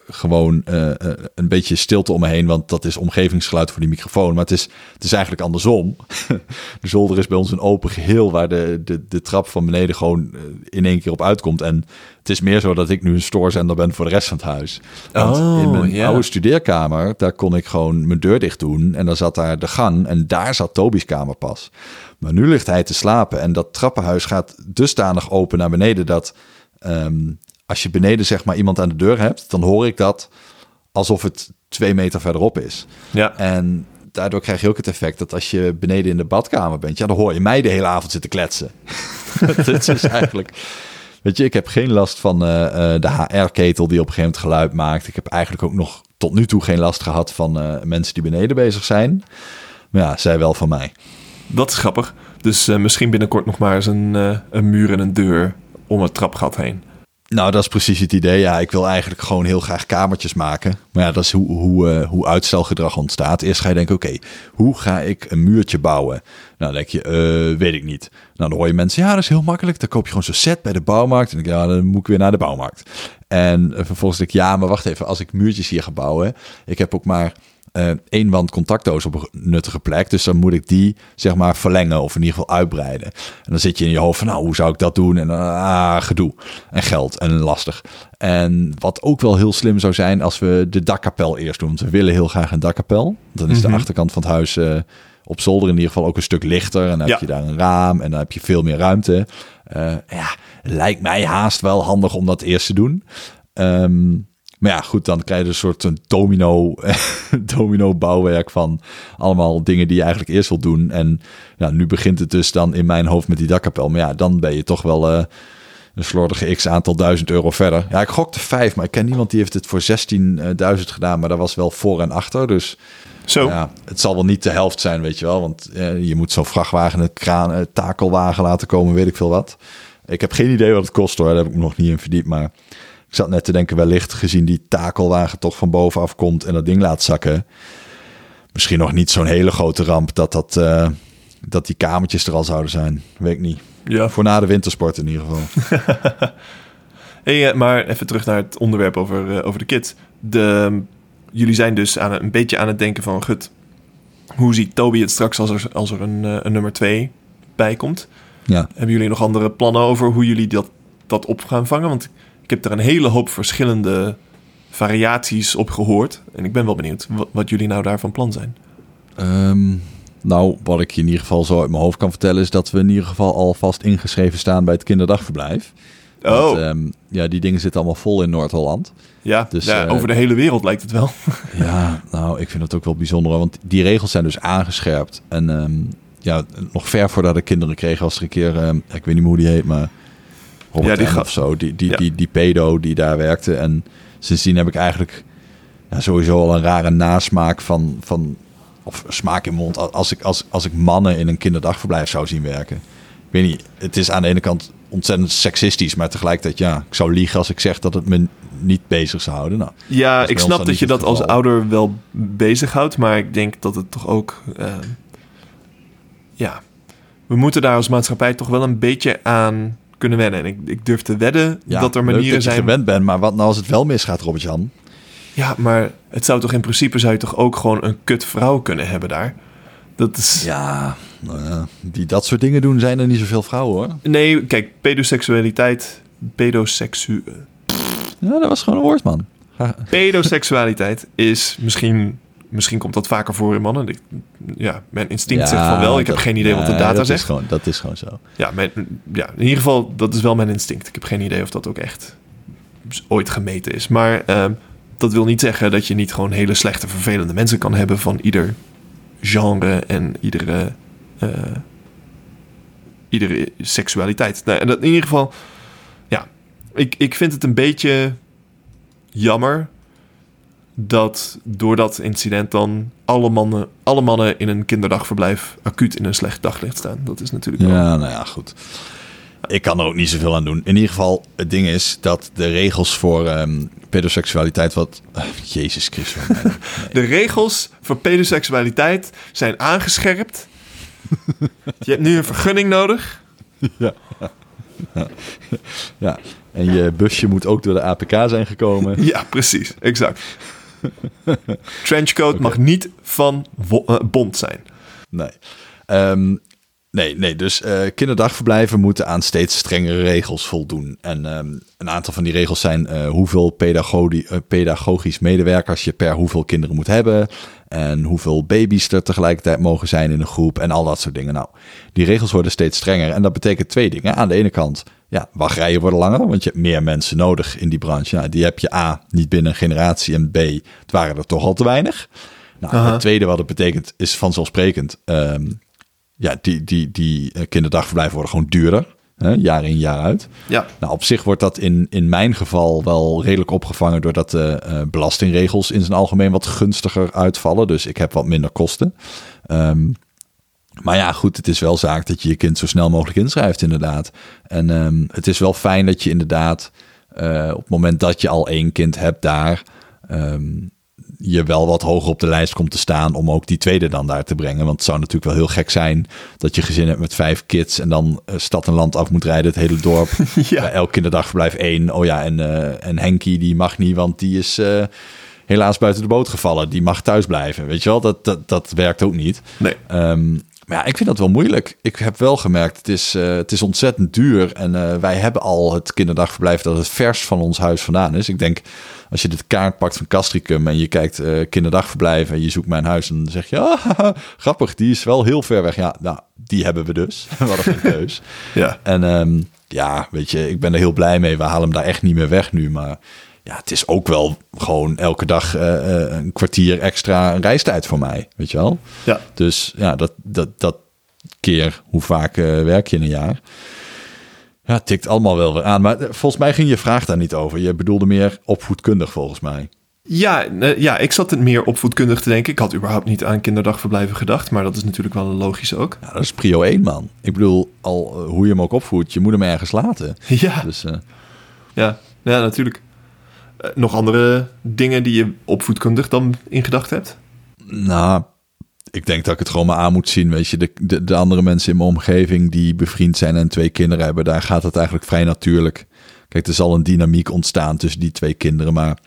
Speaker 2: gewoon eh, eh, een beetje stilte om me heen, want dat is omgevingsgeluid voor die microfoon. Maar het is, het is eigenlijk andersom. (laughs) de zolder is bij ons een open geheel waar de, de, de trap van beneden gewoon in één keer op uitkomt. En het is meer zo dat ik nu een stoorzender ben voor de rest van het huis. Want
Speaker 1: Oh,
Speaker 2: in mijn oude studeerkamer, daar kon ik gewoon mijn deur dicht doen. En dan zat daar de gang en daar zat Toby's kamer pas. Maar nu ligt hij te slapen en dat trappenhuis gaat dusdanig open naar beneden dat ehm, als je beneden zeg maar iemand aan de deur hebt, dan hoor ik dat alsof het twee meter verderop is.
Speaker 1: Ja.
Speaker 2: En daardoor krijg je ook het effect dat als je beneden in de badkamer bent, ja, dan hoor je mij de hele avond zitten kletsen. (laughs) Het is eigenlijk. Weet je, ik heb geen last van eh, eh, de HR-ketel die op een gegeven moment geluid maakt. Ik heb eigenlijk ook nog tot nu toe geen last gehad van eh, mensen die beneden bezig zijn. Maar ja, zij wel van mij.
Speaker 1: Dat is grappig. Dus misschien binnenkort nog maar eens een, een muur en een deur om het trapgat heen.
Speaker 2: Nou, dat is precies het idee. Ja, ik wil eigenlijk gewoon heel graag kamertjes maken. Maar ja, dat is hoe, hoe, eh, hoe uitstelgedrag ontstaat. Eerst ga je denken, oké, hoe ga ik een muurtje bouwen? Nou, dan denk je, eh, weet ik niet. Nou, dan hoor je mensen, ja, dat is heel makkelijk. Dan koop je gewoon zo'n set bij de bouwmarkt. En dan ik, ja, dan moet ik weer naar de bouwmarkt. En eh, vervolgens denk ik, ja, maar wacht even. Als ik muurtjes hier ga bouwen. Ik heb ook maar één wand contactdoos op een nuttige plek. Dus dan moet ik die zeg maar verlengen of in ieder geval uitbreiden. En dan zit je in je hoofd van nou, hoe zou ik dat doen? En ah, gedoe. En geld en lastig. En wat ook wel heel slim zou zijn als we de dakkapel eerst doen. Want we willen heel graag een dakkapel. Dan is de
Speaker 1: Mhm.
Speaker 2: achterkant van het huis eh, op zolder in ieder geval ook een stuk lichter. En dan heb je daar een raam en dan heb je veel meer ruimte. Eh, ja, lijkt mij haast wel handig om dat eerst te doen. Ehm, maar ja, goed, dan krijg je een soort een domino, (laughs) domino bouwwerk van allemaal dingen die je eigenlijk eerst wil doen. En ja, nu begint het dus dan in mijn hoofd met die dakkapel. Maar ja, dan ben je toch wel eh, een slordige x aantal duizend euro verder. Ja, ik gokte vijf, maar ik ken niemand die heeft het voor 16.000 gedaan. Maar dat was wel voor en achter, dus...
Speaker 1: Zo.
Speaker 2: Ja, het zal wel niet de helft zijn, weet je wel. Want eh, je moet zo'n vrachtwagen, een kraan, een takelwagen laten komen, weet ik veel wat. Ik heb geen idee wat het kost hoor, daar heb ik me nog niet in verdiept. Maar zat net te denken, wellicht gezien die takelwagen toch van bovenaf komt en dat ding laat zakken. Misschien nog niet zo'n hele grote ramp dat, dat, eh, dat die kamertjes er al zouden zijn. Weet ik niet.
Speaker 1: Ja.
Speaker 2: Voor na de wintersport in ieder geval. (laughs)
Speaker 1: Hey, eh, maar even terug naar het onderwerp over, eh, over de kids. De, jullie zijn dus aan, een beetje aan het denken van... Gut, hoe ziet Toby het straks als er, als er een, een nummer 2 bij komt?
Speaker 2: Ja.
Speaker 1: Hebben jullie nog andere plannen over hoe jullie dat, dat op gaan vangen? Want ik heb er een hele hoop verschillende variaties op gehoord. En ik ben wel benieuwd wat, wat jullie nou daarvan plan zijn.
Speaker 2: Ehm, nou, wat ik je in ieder geval zo uit mijn hoofd kan vertellen... is dat we in ieder geval alvast ingeschreven staan bij het kinderdagverblijf.
Speaker 1: Oh,
Speaker 2: Want, ehm, ja, die dingen zitten allemaal vol in Noord-Holland.
Speaker 1: ja,
Speaker 2: dus,
Speaker 1: ja
Speaker 2: eh,
Speaker 1: over de hele wereld lijkt het wel. (laughs)
Speaker 2: Ja, nou, ik vind het ook wel bijzonder. Want die regels zijn dus aangescherpt. En ehm, ja, nog ver voordat ik kinderen kreeg, was er een keer... ik weet niet meer hoe die heet, maar... Robert
Speaker 1: Ja, die
Speaker 2: M.
Speaker 1: ga-
Speaker 2: of zo. Die, die,
Speaker 1: Ja.
Speaker 2: die, die pedo die daar werkte. En sindsdien heb ik eigenlijk ja, sowieso al een rare nasmaak van... van of smaak in mond als ik, als, als ik mannen in een kinderdagverblijf zou zien werken. Ik weet niet, het is aan de ene kant ontzettend seksistisch, maar tegelijkertijd, ja, ik zou liegen als ik zeg dat het me niet bezig zou houden. Nou,
Speaker 1: Ja, ik snap dat je dat als ouder wel bezighoudt, maar ik denk dat het toch ook. eh, ja, we moeten daar als maatschappij toch wel een beetje aan kunnen wennen. En ik, ik durf te wedden
Speaker 2: ja,
Speaker 1: dat er manieren
Speaker 2: dat je
Speaker 1: zijn.
Speaker 2: gewend bent, maar wat nou als het wel misgaat, Robert-Jan?
Speaker 1: Ja, maar het zou toch in principe zou je toch ook gewoon een kut vrouw kunnen hebben daar. Dat is.
Speaker 2: Ja, nou ja, die dat soort dingen doen, zijn er niet zoveel vrouwen hoor.
Speaker 1: Nee, kijk, pedoseksualiteit. Pedoseksu
Speaker 2: Ja, dat was gewoon een woord, man. (laughs)
Speaker 1: Pedoseksualiteit is misschien. Misschien komt dat vaker voor in mannen. Ik- ja, mijn instinct zegt van wel. Ik heb geen idee wat de data
Speaker 2: dat
Speaker 1: zegt.
Speaker 2: Is gewoon, dat is gewoon zo.
Speaker 1: Ja, mijn, ja, in ieder geval, dat is wel mijn instinct. Ik heb geen idee of dat ook echt ooit gemeten is. Maar ehm, dat wil niet zeggen dat je niet gewoon hele slechte, vervelende mensen kan hebben van ieder genre en iedere, eh, iedere seksualiteit. Nou, en dat in ieder geval, ja, ik, ik vind het een beetje jammer dat door dat incident dan alle mannen, alle mannen in een kinderdagverblijf acuut in een slecht daglicht staan. Dat is natuurlijk wel...
Speaker 2: Ja, nou ja, goed. Ik kan er ook niet zoveel aan doen. In ieder geval, het ding is dat de regels voor ehm, pedoseksualiteit wat... (laughs) Jezus Christus. (laughs) nee.
Speaker 1: De regels voor pedoseksualiteit zijn aangescherpt. Je hebt nu een vergunning nodig. (laughs)
Speaker 2: Ja, en je busje moet ook door de APK zijn gekomen.
Speaker 1: Ja, precies. Exact. (laughs) Trenchcoat mag niet van eh, bond zijn.
Speaker 2: Nee. Ehm, nee, nee, dus eh, kinderdagverblijven moeten aan steeds strengere regels voldoen. En ehm, een aantal van die regels zijn eh, hoeveel pedagogisch medewerkers je per hoeveel kinderen moet hebben. En hoeveel baby's er tegelijkertijd mogen zijn in een groep en al dat soort dingen. Nou, die regels worden steeds strenger. En dat betekent twee dingen. Aan de ene kant, ja, wachtrijen worden langer, want je hebt meer mensen nodig in die branche. Nou, die heb je A, niet binnen een generatie en B, het waren er toch al te weinig. Nou, het tweede wat het betekent is vanzelfsprekend. ehm, ja, die, die, die eh, kinderdagverblijven worden gewoon duurder. Hè, jaar in, jaar uit.
Speaker 1: Ja,
Speaker 2: Nou, op zich wordt dat in, in mijn geval wel redelijk opgevangen... doordat de eh, belastingregels in zijn algemeen wat gunstiger uitvallen. Dus ik heb wat minder kosten. Ehm, maar ja, goed, het is wel zaak dat je je kind zo snel mogelijk inschrijft, inderdaad. En ehm, het is wel fijn dat je inderdaad eh, op het moment dat je al één kind hebt daar... ehm, je wel wat hoger op de lijst komt te staan om ook die tweede dan daar te brengen. Want het zou natuurlijk wel heel gek zijn dat je gezin hebt met vijf kids en dan eh, stad en land af moet rijden, het hele dorp. (laughs)
Speaker 1: Ja.
Speaker 2: Bij elk kinderdagverblijf één. Oh ja, en, eh, en Henkie die mag niet, want die is, eh, helaas buiten de boot gevallen. Die mag thuis blijven. Weet je wel, dat, dat, dat werkt ook niet.
Speaker 1: Nee.
Speaker 2: Ehm, maar ja, ik vind dat wel moeilijk. Ik heb wel gemerkt, het is, eh, het is ontzettend duur. En eh, wij hebben al het kinderdagverblijf dat het vers van ons huis vandaan is. Ik denk, als je de kaart pakt van Castricum en je kijkt eh kinderdagverblijf en je zoekt mijn huis, dan zeg je, (laughs) ah, grappig, die is wel heel ver weg. Ja, nou, die hebben we dus. (laughs) Hadden geen keus.
Speaker 1: Ja.
Speaker 2: En ehm, ja, weet je, ik ben er heel blij mee. We halen hem daar echt niet meer weg nu. Maar ja, het is ook wel gewoon elke dag eh, eh, een kwartier extra reistijd voor mij. Weet je wel?
Speaker 1: Ja.
Speaker 2: Dus ja, dat, dat, dat keer, hoe vaak eh, werk je in een jaar? Ja, het tikt allemaal wel weer aan. Maar volgens mij ging je vraag daar niet over. Je bedoelde meer opvoedkundig volgens mij.
Speaker 1: Ja, ja, ik zat het meer opvoedkundig te denken. Ik had überhaupt niet aan kinderdagverblijven gedacht, maar dat is natuurlijk wel een logische ook.
Speaker 2: Ja, dat is prio 1, man. Ik bedoel, al hoe je hem ook opvoedt, je moet hem ergens laten. (laughs)
Speaker 1: Ja,
Speaker 2: Dus
Speaker 1: ja, ja natuurlijk. Eh, nog andere dingen die je opvoedkundig dan in gedachten hebt?
Speaker 2: Nou, ik denk dat ik het gewoon maar aan moet zien. Weet je, de, de, de andere mensen in mijn omgeving die bevriend zijn en twee kinderen hebben, daar gaat het eigenlijk vrij natuurlijk. Kijk, er zal een dynamiek ontstaan tussen die twee kinderen. Maar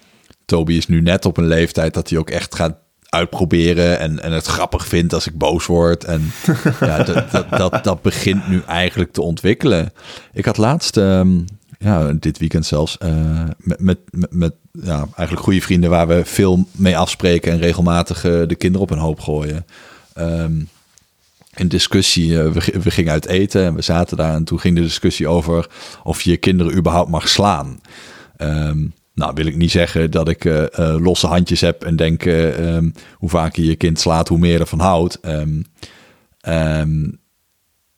Speaker 2: Toby is nu net op een leeftijd dat hij ook echt gaat uitproberen en, en het grappig vindt als ik boos word. En (laughs) ja, dat, dat, dat, dat begint nu eigenlijk te ontwikkelen. Ik had laatst, ehm, ja, dit weekend zelfs, eh, met, met, met, ja, eigenlijk goede vrienden waar we veel mee afspreken en regelmatig eh, de kinderen op een hoop gooien. Ehm, een discussie, eh, we, we gingen uit eten en we zaten daar en toen ging de discussie over of je je kinderen überhaupt mag slaan. Ehm, nou, wil ik niet zeggen dat ik losse handjes heb en denk eh, ehm, hoe vaker je kind slaat, hoe meer ervan houdt. Ehm,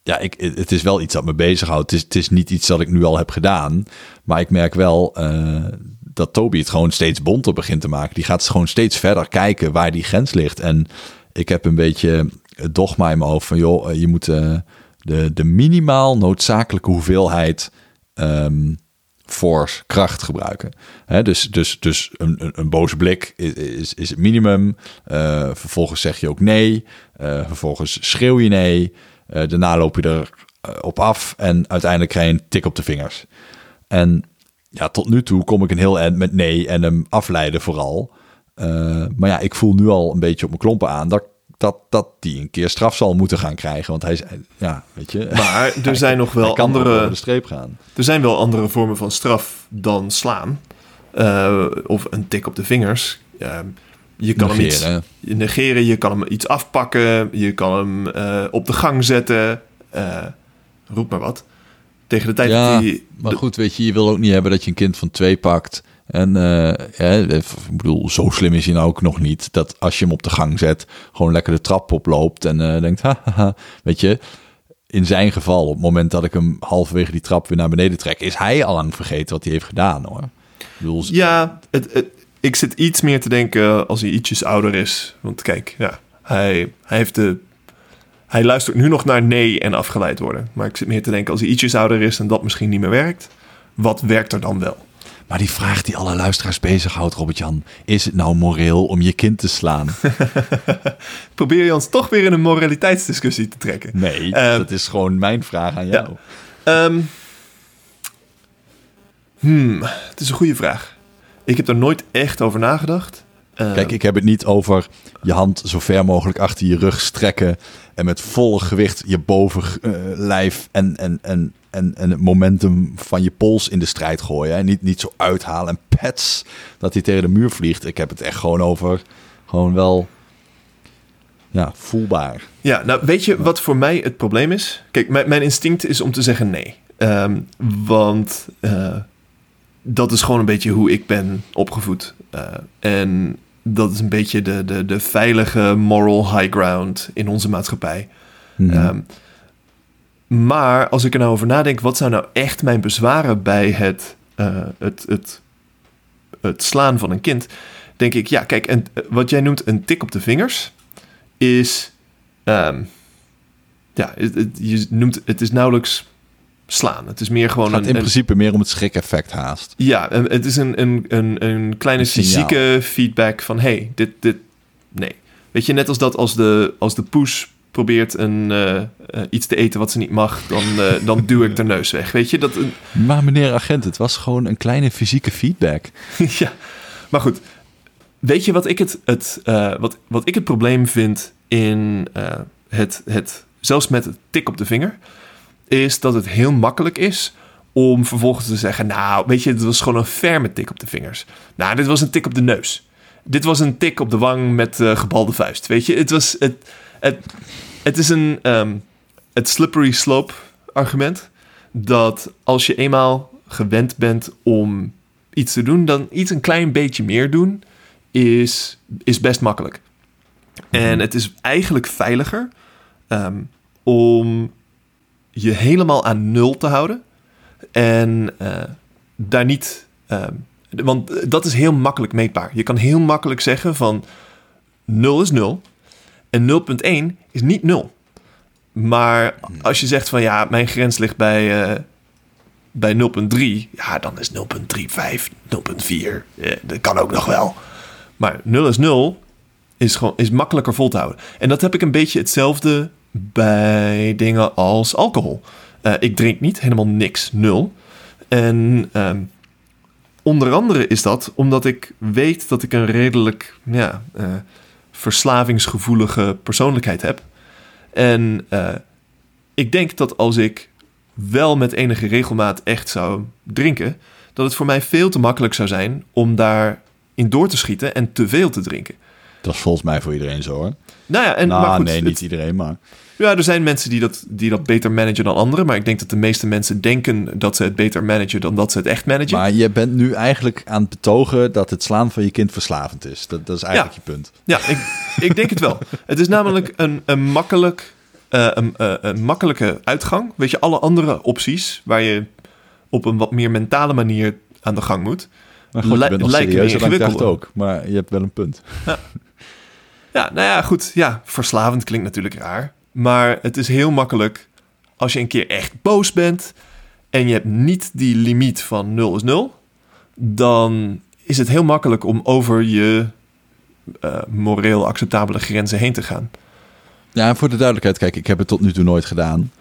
Speaker 2: ja, ik, het is wel iets dat me bezighoudt. Het is, het is niet iets dat ik nu al heb gedaan. Maar ik merk wel eh, dat Toby het gewoon steeds bonter begint te maken. Die gaat gewoon steeds verder kijken waar die grens ligt. En ik heb een beetje het dogma in mijn hoofd van... joh, eh, je moet eh, de, de minimaal noodzakelijke hoeveelheid... ehm, force, kracht gebruiken. Hè, dus dus, dus een, een, een boze blik is, is, is het minimum. Vervolgens zeg je ook nee. Vervolgens schreeuw je nee. Eh, daarna loop je er eh, op af. En uiteindelijk krijg je een tik op de vingers. En ja, tot nu toe kom ik een heel eind met nee en hem afleiden vooral. Eh, maar ja, ik voel nu al een beetje op mijn klompen aan dat, dat, dat die een keer straf zal moeten gaan krijgen. Want hij is, ja, weet je.
Speaker 1: Maar er (laughs) zijn nog wel andere,
Speaker 2: de streep gaan.
Speaker 1: er zijn wel andere vormen van straf dan slaan. Of een tik op de vingers. Ja, je kan hem iets
Speaker 2: Negeren.
Speaker 1: je kan hem iets afpakken, je kan hem eh, op de gang zetten. eh, roep maar wat. Tegen de tijd
Speaker 2: Ja,
Speaker 1: dat hij...
Speaker 2: Maar goed, weet je, je wil ook niet hebben dat je een kind van twee pakt. En ja, ik bedoel, zo slim is hij nou ook nog niet. Dat als je hem op de gang zet, gewoon lekker de trap oploopt en eh, denkt, haha, weet je. In zijn geval, op het moment dat ik hem halverwege die trap weer naar beneden trek, is hij al lang vergeten wat hij heeft gedaan hoor. Ik bedoel,
Speaker 1: Ja, het, het- ik zit iets meer te denken als hij ietsjes ouder is. Want kijk, ja, hij, hij heeft de... Hij luistert nu nog naar nee en afgeleid worden. Maar ik zit meer te denken als hij ietsjes ouder is en dat misschien niet meer werkt. Wat werkt er dan wel?
Speaker 2: maar die vraag die alle luisteraars bezighoudt, Robert-Jan, is het nou moreel om je kind te slaan? (laughs)
Speaker 1: Probeer je ons toch weer in een moraliteitsdiscussie te trekken?
Speaker 2: Nee,
Speaker 1: Eh,
Speaker 2: dat is gewoon mijn vraag aan jou.
Speaker 1: Ehm, hmm, het is een goede vraag. Ik heb er nooit echt over nagedacht. Ehm,
Speaker 2: Kijk, ik heb het niet over je hand zo ver mogelijk achter je rug strekken en met volle gewicht je bovenlijf en, en, en, en, en het momentum van je pols in de strijd gooien. Hè? Niet, niet zo uithalen en pets dat hij tegen de muur vliegt. Ik heb het echt gewoon over gewoon wel ja, voelbaar.
Speaker 1: Ja, nou weet je wat voor mij het probleem is? Kijk, mijn, mijn instinct is om te zeggen nee. Ehm, want eh, dat is gewoon een beetje hoe ik ben opgevoed. Eh, en dat is een beetje de, de, de veilige moral high ground in onze maatschappij.
Speaker 2: Mhm.
Speaker 1: Ehm, maar als ik er nou over nadenk, wat zou nou echt mijn bezwaren bij het, eh, het, het, het slaan van een kind? Denk ik, ja, kijk, en, wat jij noemt een tik op de vingers is. ehm, ja, het, het- je noemt het is nauwelijks slaan. Het is meer gewoon
Speaker 2: het gaat
Speaker 1: een,
Speaker 2: in
Speaker 1: een-
Speaker 2: principe meer om het schrik-effect haast.
Speaker 1: ja, het is een, een, een, een kleine
Speaker 2: Een
Speaker 1: fysieke feedback van... hey, dit, dit... Nee. Weet je, net als dat als de, als de poes probeert een, eh, eh, iets te eten wat ze niet mag... dan, eh, dan (laughs) duw ik de neus weg. Weet je, dat... een-
Speaker 2: Maar meneer agent, het was gewoon een kleine fysieke feedback. (laughs)
Speaker 1: ja, maar goed. weet je wat ik het, het, wat, wat ik het probleem vind in het, het, zelfs met het tik op de vinger, is dat het heel makkelijk is om vervolgens te zeggen, nou, weet je, dit was gewoon een ferme tik op de vingers. Nou, dit was een tik op de neus. Dit was een tik op de wang met eh, gebalde vuist. Weet je, het was, het, het, het is een, ehm, het slippery slope argument, dat als je eenmaal gewend bent om iets te doen, dan iets een klein beetje meer doen, is, is best makkelijk. En het is eigenlijk veiliger ehm, om je helemaal aan nul te houden. En eh, daar niet. ehm, want dat is heel makkelijk meetbaar. Je kan heel makkelijk zeggen van 0 is 0 en 0.1 is niet 0. Maar als je zegt van ja, mijn grens ligt bij, eh, bij 0.3, ja, dan is 0.35, 0.4. eh, dat kan ook nog wel. Maar 0 is 0 is, gewoon, is makkelijker vol te houden. En dat heb ik een beetje hetzelfde bij dingen als alcohol. Eh, ik drink niet, helemaal niks, nul. En ehm, onder andere is dat omdat ik weet dat ik een redelijk ja, eh, verslavingsgevoelige persoonlijkheid heb. En eh, ik denk dat als ik wel met enige regelmaat echt zou drinken, dat het voor mij veel te makkelijk zou zijn om daar in door te schieten en te veel te drinken.
Speaker 2: Dat is volgens mij voor iedereen zo hoor.
Speaker 1: Nou ja, en
Speaker 2: nou,
Speaker 1: maar goed,
Speaker 2: nee,
Speaker 1: het-
Speaker 2: niet iedereen, maar...
Speaker 1: ja, er zijn mensen die dat, die dat beter managen dan anderen. Maar ik denk dat de meeste mensen denken dat ze het beter managen dan dat ze het echt managen.
Speaker 2: Maar je bent nu eigenlijk aan het betogen dat het slaan van je kind verslavend is. Dat, dat is eigenlijk je punt.
Speaker 1: Ja, ik, ik denk het wel. Het is namelijk een, een, makkelijk, eh, een, eh, een makkelijke uitgang. Weet je, alle andere opties waar je op een wat meer mentale manier aan de gang moet.
Speaker 2: Maar goed, je bent nog
Speaker 1: ingewikkelder.
Speaker 2: ook. Maar je hebt wel een punt.
Speaker 1: Ja, nou ja, goed. Ja, verslavend klinkt natuurlijk raar. Maar het is heel makkelijk als je een keer echt boos bent en je hebt niet die limiet van 0 is 0, dan is het heel makkelijk om over je eh, moreel acceptabele grenzen heen te gaan.
Speaker 2: Ja, voor de duidelijkheid, kijk, ik heb het tot nu toe nooit gedaan.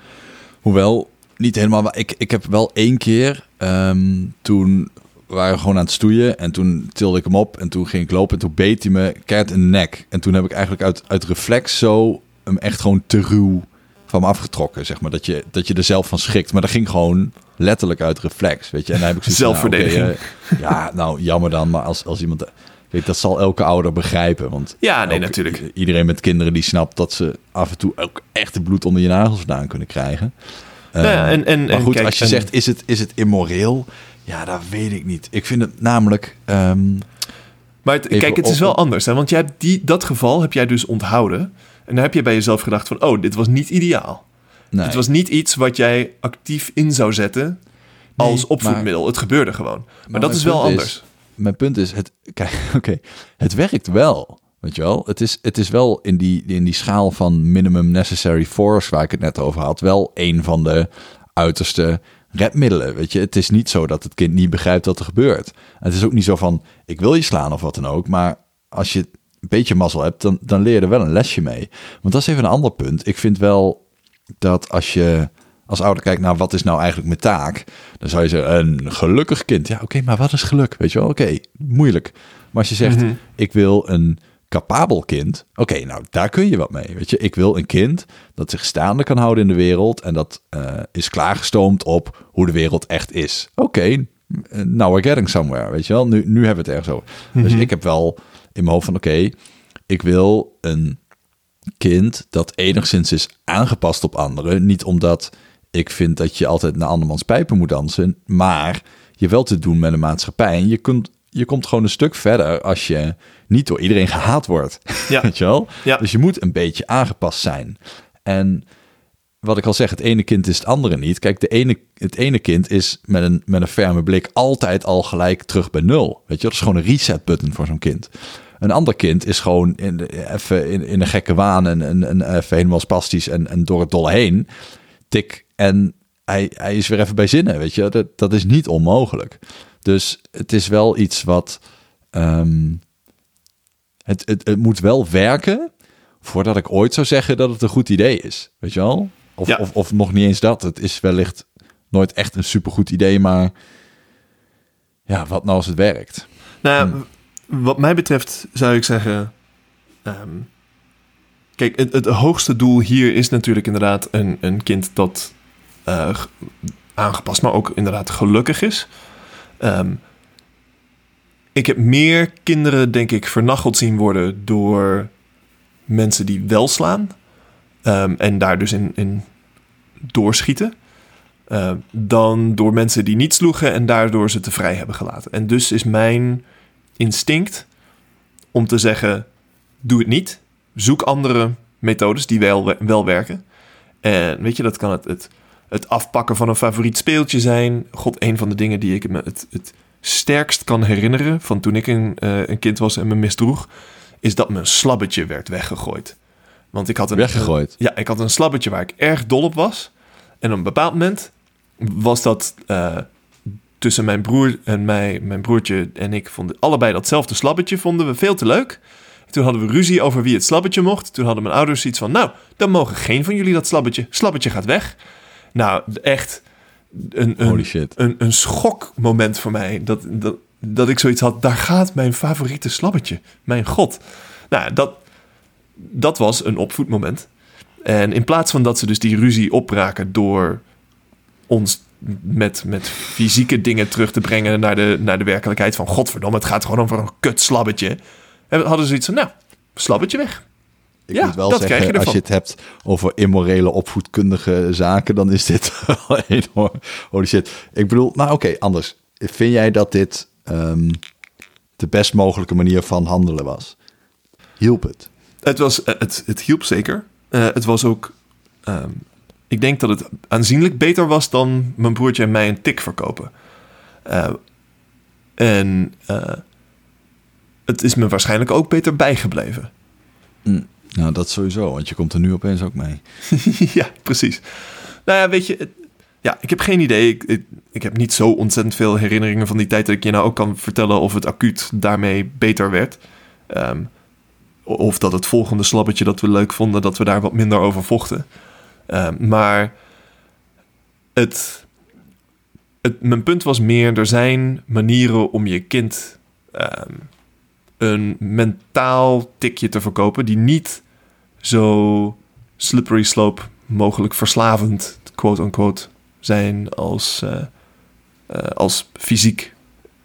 Speaker 2: Hoewel, niet helemaal. Ik, ik heb wel één keer, ehm, toen waren we gewoon aan het stoeien. En toen tilde ik hem op en toen ging ik lopen. En toen beet hij me keihard in de nek. En toen heb ik eigenlijk uit, uit reflex zo hem echt gewoon te ruw van me afgetrokken. Zeg maar, dat je, dat je er zelf van schrikt. Maar dat ging gewoon letterlijk uit reflex, weet je. En dan heb ik zoiets nou,
Speaker 1: Zelfverdediging.
Speaker 2: eh, ja, nou, jammer dan. Maar als, als iemand... Weet, dat zal elke ouder begrijpen. Want
Speaker 1: Ja, nee,
Speaker 2: Elke-
Speaker 1: natuurlijk.
Speaker 2: Iedereen met kinderen die snapt dat ze af en toe ook echt het bloed onder je nagels vandaan kunnen krijgen.
Speaker 1: Nou ja,
Speaker 2: Eh,
Speaker 1: en, en,
Speaker 2: maar
Speaker 1: en
Speaker 2: goed,
Speaker 1: kijk,
Speaker 2: als je zegt, is het, is het immoreel? Ja, dat weet ik niet. Ik vind het namelijk... ehm,
Speaker 1: Maar het- kijk, het is wel anders. Hè? Want jij hebt die, dat geval heb jij dus onthouden. En dan heb je bij jezelf gedacht van... oh, dit was niet ideaal.
Speaker 2: nee.
Speaker 1: Het was niet iets wat jij actief in zou zetten als
Speaker 2: Nee,
Speaker 1: opvoedmiddel. Het gebeurde gewoon. Maar,
Speaker 2: Maar
Speaker 1: dat is wel anders.
Speaker 2: is- mijn punt is, het, (laughs) kijk, oké, het werkt wel. Weet je wel? Het is, het is wel in die, in die schaal van minimum necessary force, waar ik het net over had, wel een van de uiterste redmiddelen. Weet je, het is niet zo dat het kind niet begrijpt wat er gebeurt. En het is ook niet zo van, ik wil je slaan of wat dan ook, maar als je een beetje mazzel hebt, dan, dan leer je er wel een lesje mee. Want dat is even een ander punt. Ik vind wel dat als je als ouder kijkt naar wat is nou eigenlijk mijn taak, dan zou je zeggen een gelukkig kind. Ja, oké, maar wat is geluk? Weet je wel? Oké, moeilijk. Maar als je zegt
Speaker 1: Mhm.
Speaker 2: ik wil een capabel kind, oké, nou daar kun je wat mee. Weet je, ik wil een kind dat zich staande kan houden in de wereld en dat eh, is klaargestoomd op hoe de wereld echt is. Oké, eh, now we're getting somewhere. Weet je wel? Nu, nu hebben we het ergens over. Dus ik heb wel in mijn hoofd van oké, ik wil een kind dat enigszins is aangepast op anderen. Niet omdat ik vind dat je altijd naar andermans pijpen moet dansen, maar je wel te doen met een maatschappij. En je, kunt, je komt gewoon een stuk verder als je niet door iedereen gehaat wordt.
Speaker 1: Ja. (laughs)
Speaker 2: Weet je wel?
Speaker 1: Ja.
Speaker 2: Dus je moet een beetje aangepast zijn. En wat ik al zeg, het ene kind is het andere niet. Kijk, de ene, het ene kind is met een, met een ferme blik altijd al gelijk terug bij nul. Weet je, dat is gewoon een reset button voor zo'n kind. Een ander kind is gewoon in, de- even in, in een gekke waan en, en, en even helemaal spastisch en, en door het dolle heen. Tik en hij, hij is weer even bij zinnen, weet je. Dat, dat is niet onmogelijk. Dus het is wel iets wat... ehm, het, het, het moet wel werken voordat ik ooit zou zeggen dat het een goed idee is. Weet je wel? Of,
Speaker 1: Ja.
Speaker 2: of, of nog niet eens dat. Het is wellicht nooit echt een supergoed idee, maar ja, wat nou als het werkt?
Speaker 1: Nou, ja, wat mij betreft zou ik zeggen. ehm, kijk, het, het hoogste doel hier is natuurlijk inderdaad een, een kind dat eh, aangepast, maar ook inderdaad gelukkig is. Ehm, ik heb meer kinderen, denk ik, vernacheld zien worden door mensen die wel slaan. ehm, en daar dus in, in doorschieten. eh, dan door mensen die niet sloegen en daardoor ze te vrij hebben gelaten. En dus is mijn instinct om te zeggen: doe het niet. Zoek andere methodes die wel, wel werken. En weet je, dat kan het, het, het afpakken van een favoriet speeltje zijn. God, een van de dingen die ik me het, het sterkst kan herinneren van toen ik een, eh, een kind was en me misdroeg, is dat mijn slabbetje werd weggegooid. Want ik had een,
Speaker 2: Weggegooid.
Speaker 1: ja, ik had een slabbetje waar ik erg dol op was. En op een bepaald moment was dat eh, tussen mijn broer en mij, mijn broertje en ik vonden allebei datzelfde slabbetje vonden we veel te leuk. Toen hadden we ruzie over wie het slabbetje mocht. Toen hadden mijn ouders iets van, nou, dan mogen geen van jullie dat slabbetje. Slabbetje gaat weg. Nou, echt een, een,
Speaker 2: Holy shit.
Speaker 1: een, een schokmoment voor mij. Dat, dat, dat ik zoiets had, daar gaat mijn favoriete slabbetje. Mijn god. Nou, dat, dat was een opvoedmoment. En in plaats van dat ze dus die ruzie opraken door ons met, met fysieke dingen terug te brengen naar de, naar de werkelijkheid van godverdomme, het gaat gewoon over een kut slabbetje. En hadden ze iets van, nou, slabbetje weg.
Speaker 2: Ik
Speaker 1: Ja,
Speaker 2: moet wel
Speaker 1: dat
Speaker 2: zeggen,
Speaker 1: je
Speaker 2: als je het hebt over immorele opvoedkundige zaken, dan is dit (laughs) enorm. Holy shit. Ik bedoel, nou oké, anders. Vind jij dat dit ehm, de best mogelijke manier van handelen was? Hielp het?
Speaker 1: Het, was, eh, het, het hielp zeker. Eh, het was ook. ehm, ik denk dat het aanzienlijk beter was dan mijn broertje en mij een tik verkopen. Eh, en het is me waarschijnlijk ook beter bijgebleven.
Speaker 2: Nou, dat sowieso, want je komt er nu opeens ook mee. (laughs)
Speaker 1: ja, precies. Nou ja, weet je, het- ja, ik heb geen idee. Ik, ik, ik heb niet zo ontzettend veel herinneringen van die tijd dat ik je nou ook kan vertellen of het acuut daarmee beter werd. Ehm, of dat het volgende slabbetje dat we leuk vonden, dat we daar wat minder over vochten. Ehm, maar het, het, mijn punt was meer, er zijn manieren om je kind ehm, een mentaal tikje te verkopen die niet zo slippery slope mogelijk verslavend, quote-unquote, zijn als, eh, eh, als fysiek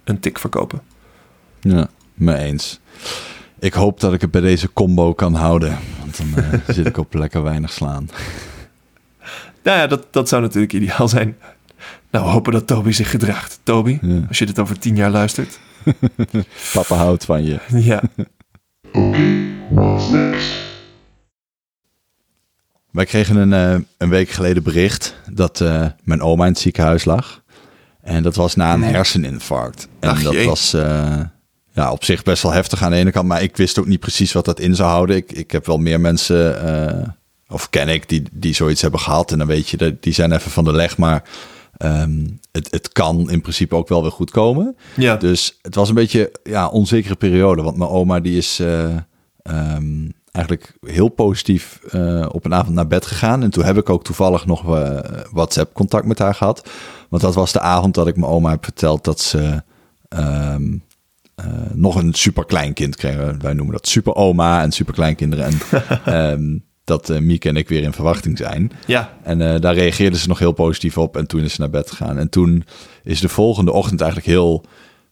Speaker 1: een tik verkopen.
Speaker 2: Ja, me eens. Ik hoop dat ik het bij deze combo kan houden, want dan eh, (laughs) zit ik op lekker weinig slaan.
Speaker 1: Nou ja, dat, dat zou natuurlijk ideaal zijn. Nou, we hopen dat Toby zich gedraagt. Toby,
Speaker 2: Ja.
Speaker 1: als je dit over tien jaar luistert. (laughs)
Speaker 2: Papa houdt van je. (laughs)
Speaker 1: Ja,
Speaker 3: Okay, what's next?
Speaker 2: Wij kregen een, eh, een week geleden bericht dat eh, mijn oma in het ziekenhuis lag. En dat was na een herseninfarct. En
Speaker 1: Ach,
Speaker 2: dat
Speaker 1: jee.
Speaker 2: was eh, ja, op zich best wel heftig aan de ene kant. Maar ik wist ook niet precies wat dat in zou houden. Ik, ik heb wel meer mensen, eh, of ken ik, die, die zoiets hebben gehad. En dan weet je, dat- die zijn even van de leg. Maar ehm, het, het kan in principe ook wel weer goed komen.
Speaker 1: ja.
Speaker 2: Dus het was een beetje ja, onzekere periode. Want mijn oma die is eh, ehm, eigenlijk heel positief eh, op een avond naar bed gegaan. En toen heb ik ook toevallig nog WhatsApp contact met haar gehad. Want dat was de avond dat ik mijn oma heb verteld dat ze ehm, eh, nog een superkleinkind kregen. Wij noemen dat superoma en superkleinkinderen. En (laughs) ehm, dat eh Mieke en ik weer in verwachting zijn.
Speaker 1: ja.
Speaker 2: En eh, daar reageerde ze nog heel positief op. En toen is ze naar bed gegaan. En toen is de volgende ochtend eigenlijk heel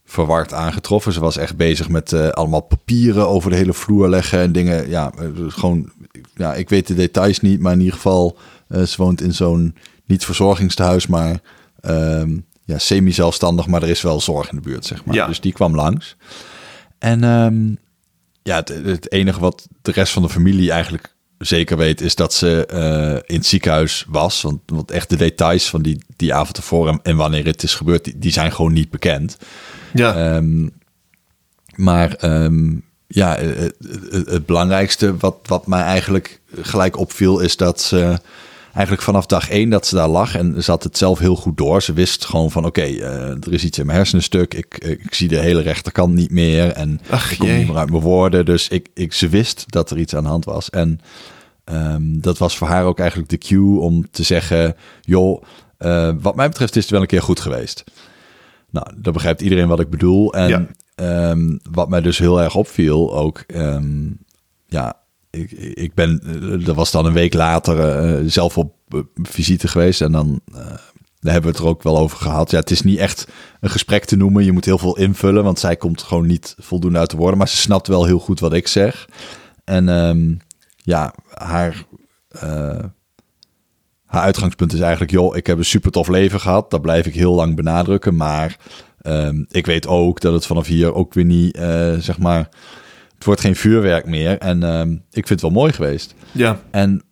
Speaker 2: verward aangetroffen. Ze was echt bezig met allemaal papieren over de hele vloer leggen en dingen. Ja, gewoon, ja, ik weet de details niet, maar in ieder geval, ze woont in zo'n niet verzorgingstehuis, maar ehm, ja, semi-zelfstandig, maar er is wel zorg in de buurt, zeg maar.
Speaker 1: Ja.
Speaker 2: Dus die kwam langs. En ehm, ja, het, het enige wat de rest van de familie eigenlijk zeker weet, is dat ze eh, in het ziekenhuis was. Want, want echt de details van die, die avond ervoor en, en wanneer het is gebeurd, die, die zijn gewoon niet bekend.
Speaker 1: Ja,
Speaker 2: Ehm, maar ehm, ja, het, het, het belangrijkste wat, wat mij eigenlijk gelijk opviel, is dat ze eigenlijk vanaf dag één dat ze daar lag en had het zelf heel goed door. Ze wist gewoon van oké, eh, er is iets in mijn hersenen stuk. Ik, ik zie de hele rechterkant niet meer en
Speaker 1: Ach,
Speaker 2: ik kom
Speaker 1: jee.
Speaker 2: niet meer uit mijn woorden. Dus ik, ik, ze wist dat er iets aan de hand was. En ehm, dat was voor haar ook eigenlijk de cue om te zeggen, joh, eh, wat mij betreft is het wel een keer goed geweest. Nou, dan begrijpt iedereen wat ik bedoel. En
Speaker 1: Ja.
Speaker 2: ehm, wat mij dus heel erg opviel ook, ehm, ja, ik, ik ben, er was dan een week later eh, zelf op eh, visite geweest en dan eh, hebben we het er ook wel over gehad. Ja, het is niet echt een gesprek te noemen. Je moet heel veel invullen, want zij komt gewoon niet voldoende uit de woorden. Maar ze snapt wel heel goed wat ik zeg. En ehm, ja, haar, eh, haar uitgangspunt is eigenlijk... joh, ik heb een super tof leven gehad. Dat blijf ik heel lang benadrukken. Maar ehm, ik weet ook dat het vanaf hier ook weer niet, eh, zeg maar... Het wordt geen vuurwerk meer. En ehm, ik vind het wel mooi geweest.
Speaker 1: Ja,
Speaker 2: En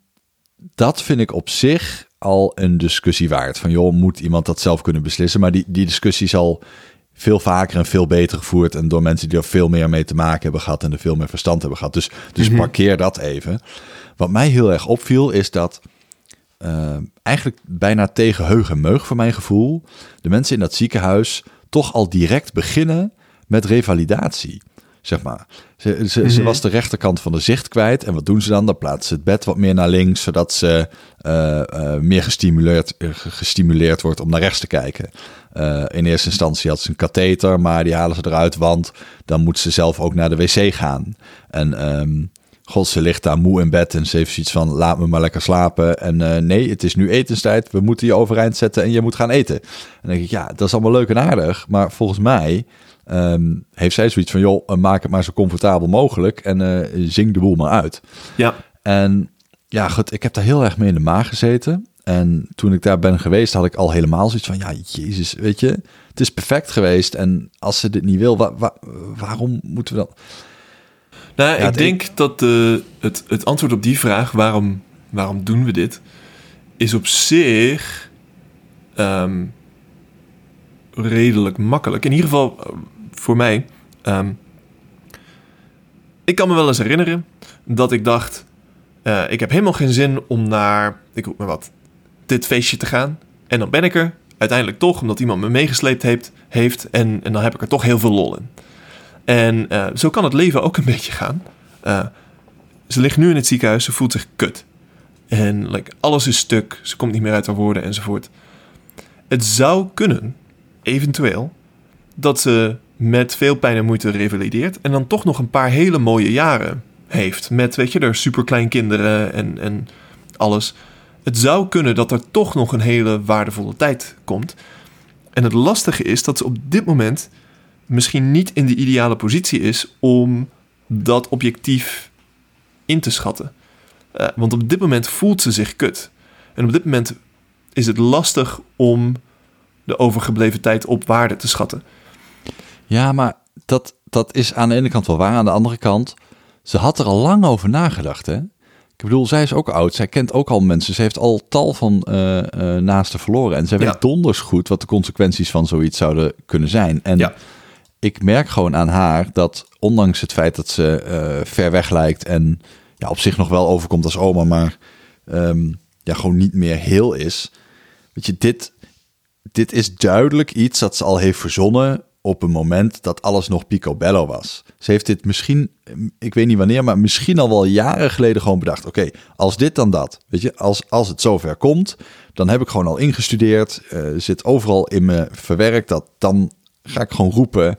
Speaker 2: dat vind ik op zich al een discussie waard. Van joh, moet iemand dat zelf kunnen beslissen? Maar die, die discussie is al veel vaker en veel beter gevoerd. En door mensen die er veel meer mee te maken hebben gehad. En er veel meer verstand hebben gehad. Dus, dus parkeer dat even. Wat mij heel erg opviel is dat. eh, eigenlijk bijna tegen heug en meug voor mijn gevoel. De mensen in dat ziekenhuis toch al direct beginnen met revalidatie. Zeg maar. Ze, ze, ze was de rechterkant van de zicht kwijt. En wat doen ze dan? Dan plaatsen ze het bed wat meer naar links, zodat ze eh, eh, meer gestimuleerd, eh, ge- gestimuleerd wordt om naar rechts te kijken. In eerste instantie had ze een katheter, maar die halen ze eruit, want dan moet ze zelf ook naar de wc gaan. En ehm, god, ze ligt daar moe in bed en ze heeft zoiets van, laat me maar lekker slapen. En nee, het is nu etenstijd, we moeten je overeind zetten en je moet gaan eten. En dan denk ik, ja, dat is allemaal leuk en aardig, maar volgens mij ehm, heeft zij zoiets van, joh, eh, maak het maar zo comfortabel mogelijk en eh, zing de boel maar uit.
Speaker 1: ja.
Speaker 2: En ja, goed, ik heb daar heel erg mee in de maag gezeten. En toen ik daar ben geweest, had ik al helemaal zoiets van, ja, jezus, weet je, het is perfect geweest. En als ze dit niet wil, wa- wa- waarom moeten we dan...
Speaker 1: Nou,
Speaker 2: Ja,
Speaker 1: ik denk dat de, het, het antwoord op die vraag, waarom, waarom doen we dit, is op zich ehm, redelijk makkelijk. In ieder geval eh, voor mij. Ehm, ik kan me wel eens herinneren dat ik dacht, eh, ik heb helemaal geen zin om naar, ik roep maar wat, dit feestje te gaan. En dan ben ik er uiteindelijk toch, omdat iemand me meegesleept heeft, heeft en, en dan heb ik er toch heel veel lol in. En eh, zo kan het leven ook een (laughs) beetje gaan. Eh, ze ligt nu in het ziekenhuis, ze voelt zich kut. En like, alles is stuk, ze komt niet meer uit haar woorden enzovoort. Het zou kunnen, eventueel, dat ze met veel pijn en moeite revalideert... en dan toch nog een paar hele mooie jaren heeft. Met, weet je, er superkleinkinderen en, en alles. Het zou kunnen dat er toch nog een hele waardevolle tijd komt. En het lastige is dat ze op dit moment misschien niet in de ideale positie is om dat objectief in te schatten. Eh, want op dit moment voelt ze zich kut. En op dit moment is het lastig om de overgebleven tijd op waarde te schatten.
Speaker 2: Ja, maar dat, dat is aan de ene kant wel waar. Aan de andere kant, ze had er al lang over nagedacht, hè? Ik bedoel, zij is ook oud. Zij kent ook al mensen. Ze heeft al tal van eh, eh, naasten verloren. En zij
Speaker 1: Ja.
Speaker 2: weet donders goed wat de consequenties van zoiets zouden kunnen zijn. En
Speaker 1: Ja.
Speaker 2: ik merk gewoon aan haar dat ondanks het feit dat ze eh, ver weg lijkt en ja, op zich nog wel overkomt als oma, maar ehm, ja, gewoon niet meer heel is. Weet je, dit, dit is duidelijk iets dat ze al heeft verzonnen op een moment dat alles nog picobello was. Ze heeft dit misschien, ik weet niet wanneer, maar misschien al wel jaren geleden gewoon bedacht. Oké, als dit dan dat. Weet je, als, als het zover komt, dan heb ik gewoon al ingestudeerd, eh, zit overal in me verwerkt. Dat, dan ga ik gewoon roepen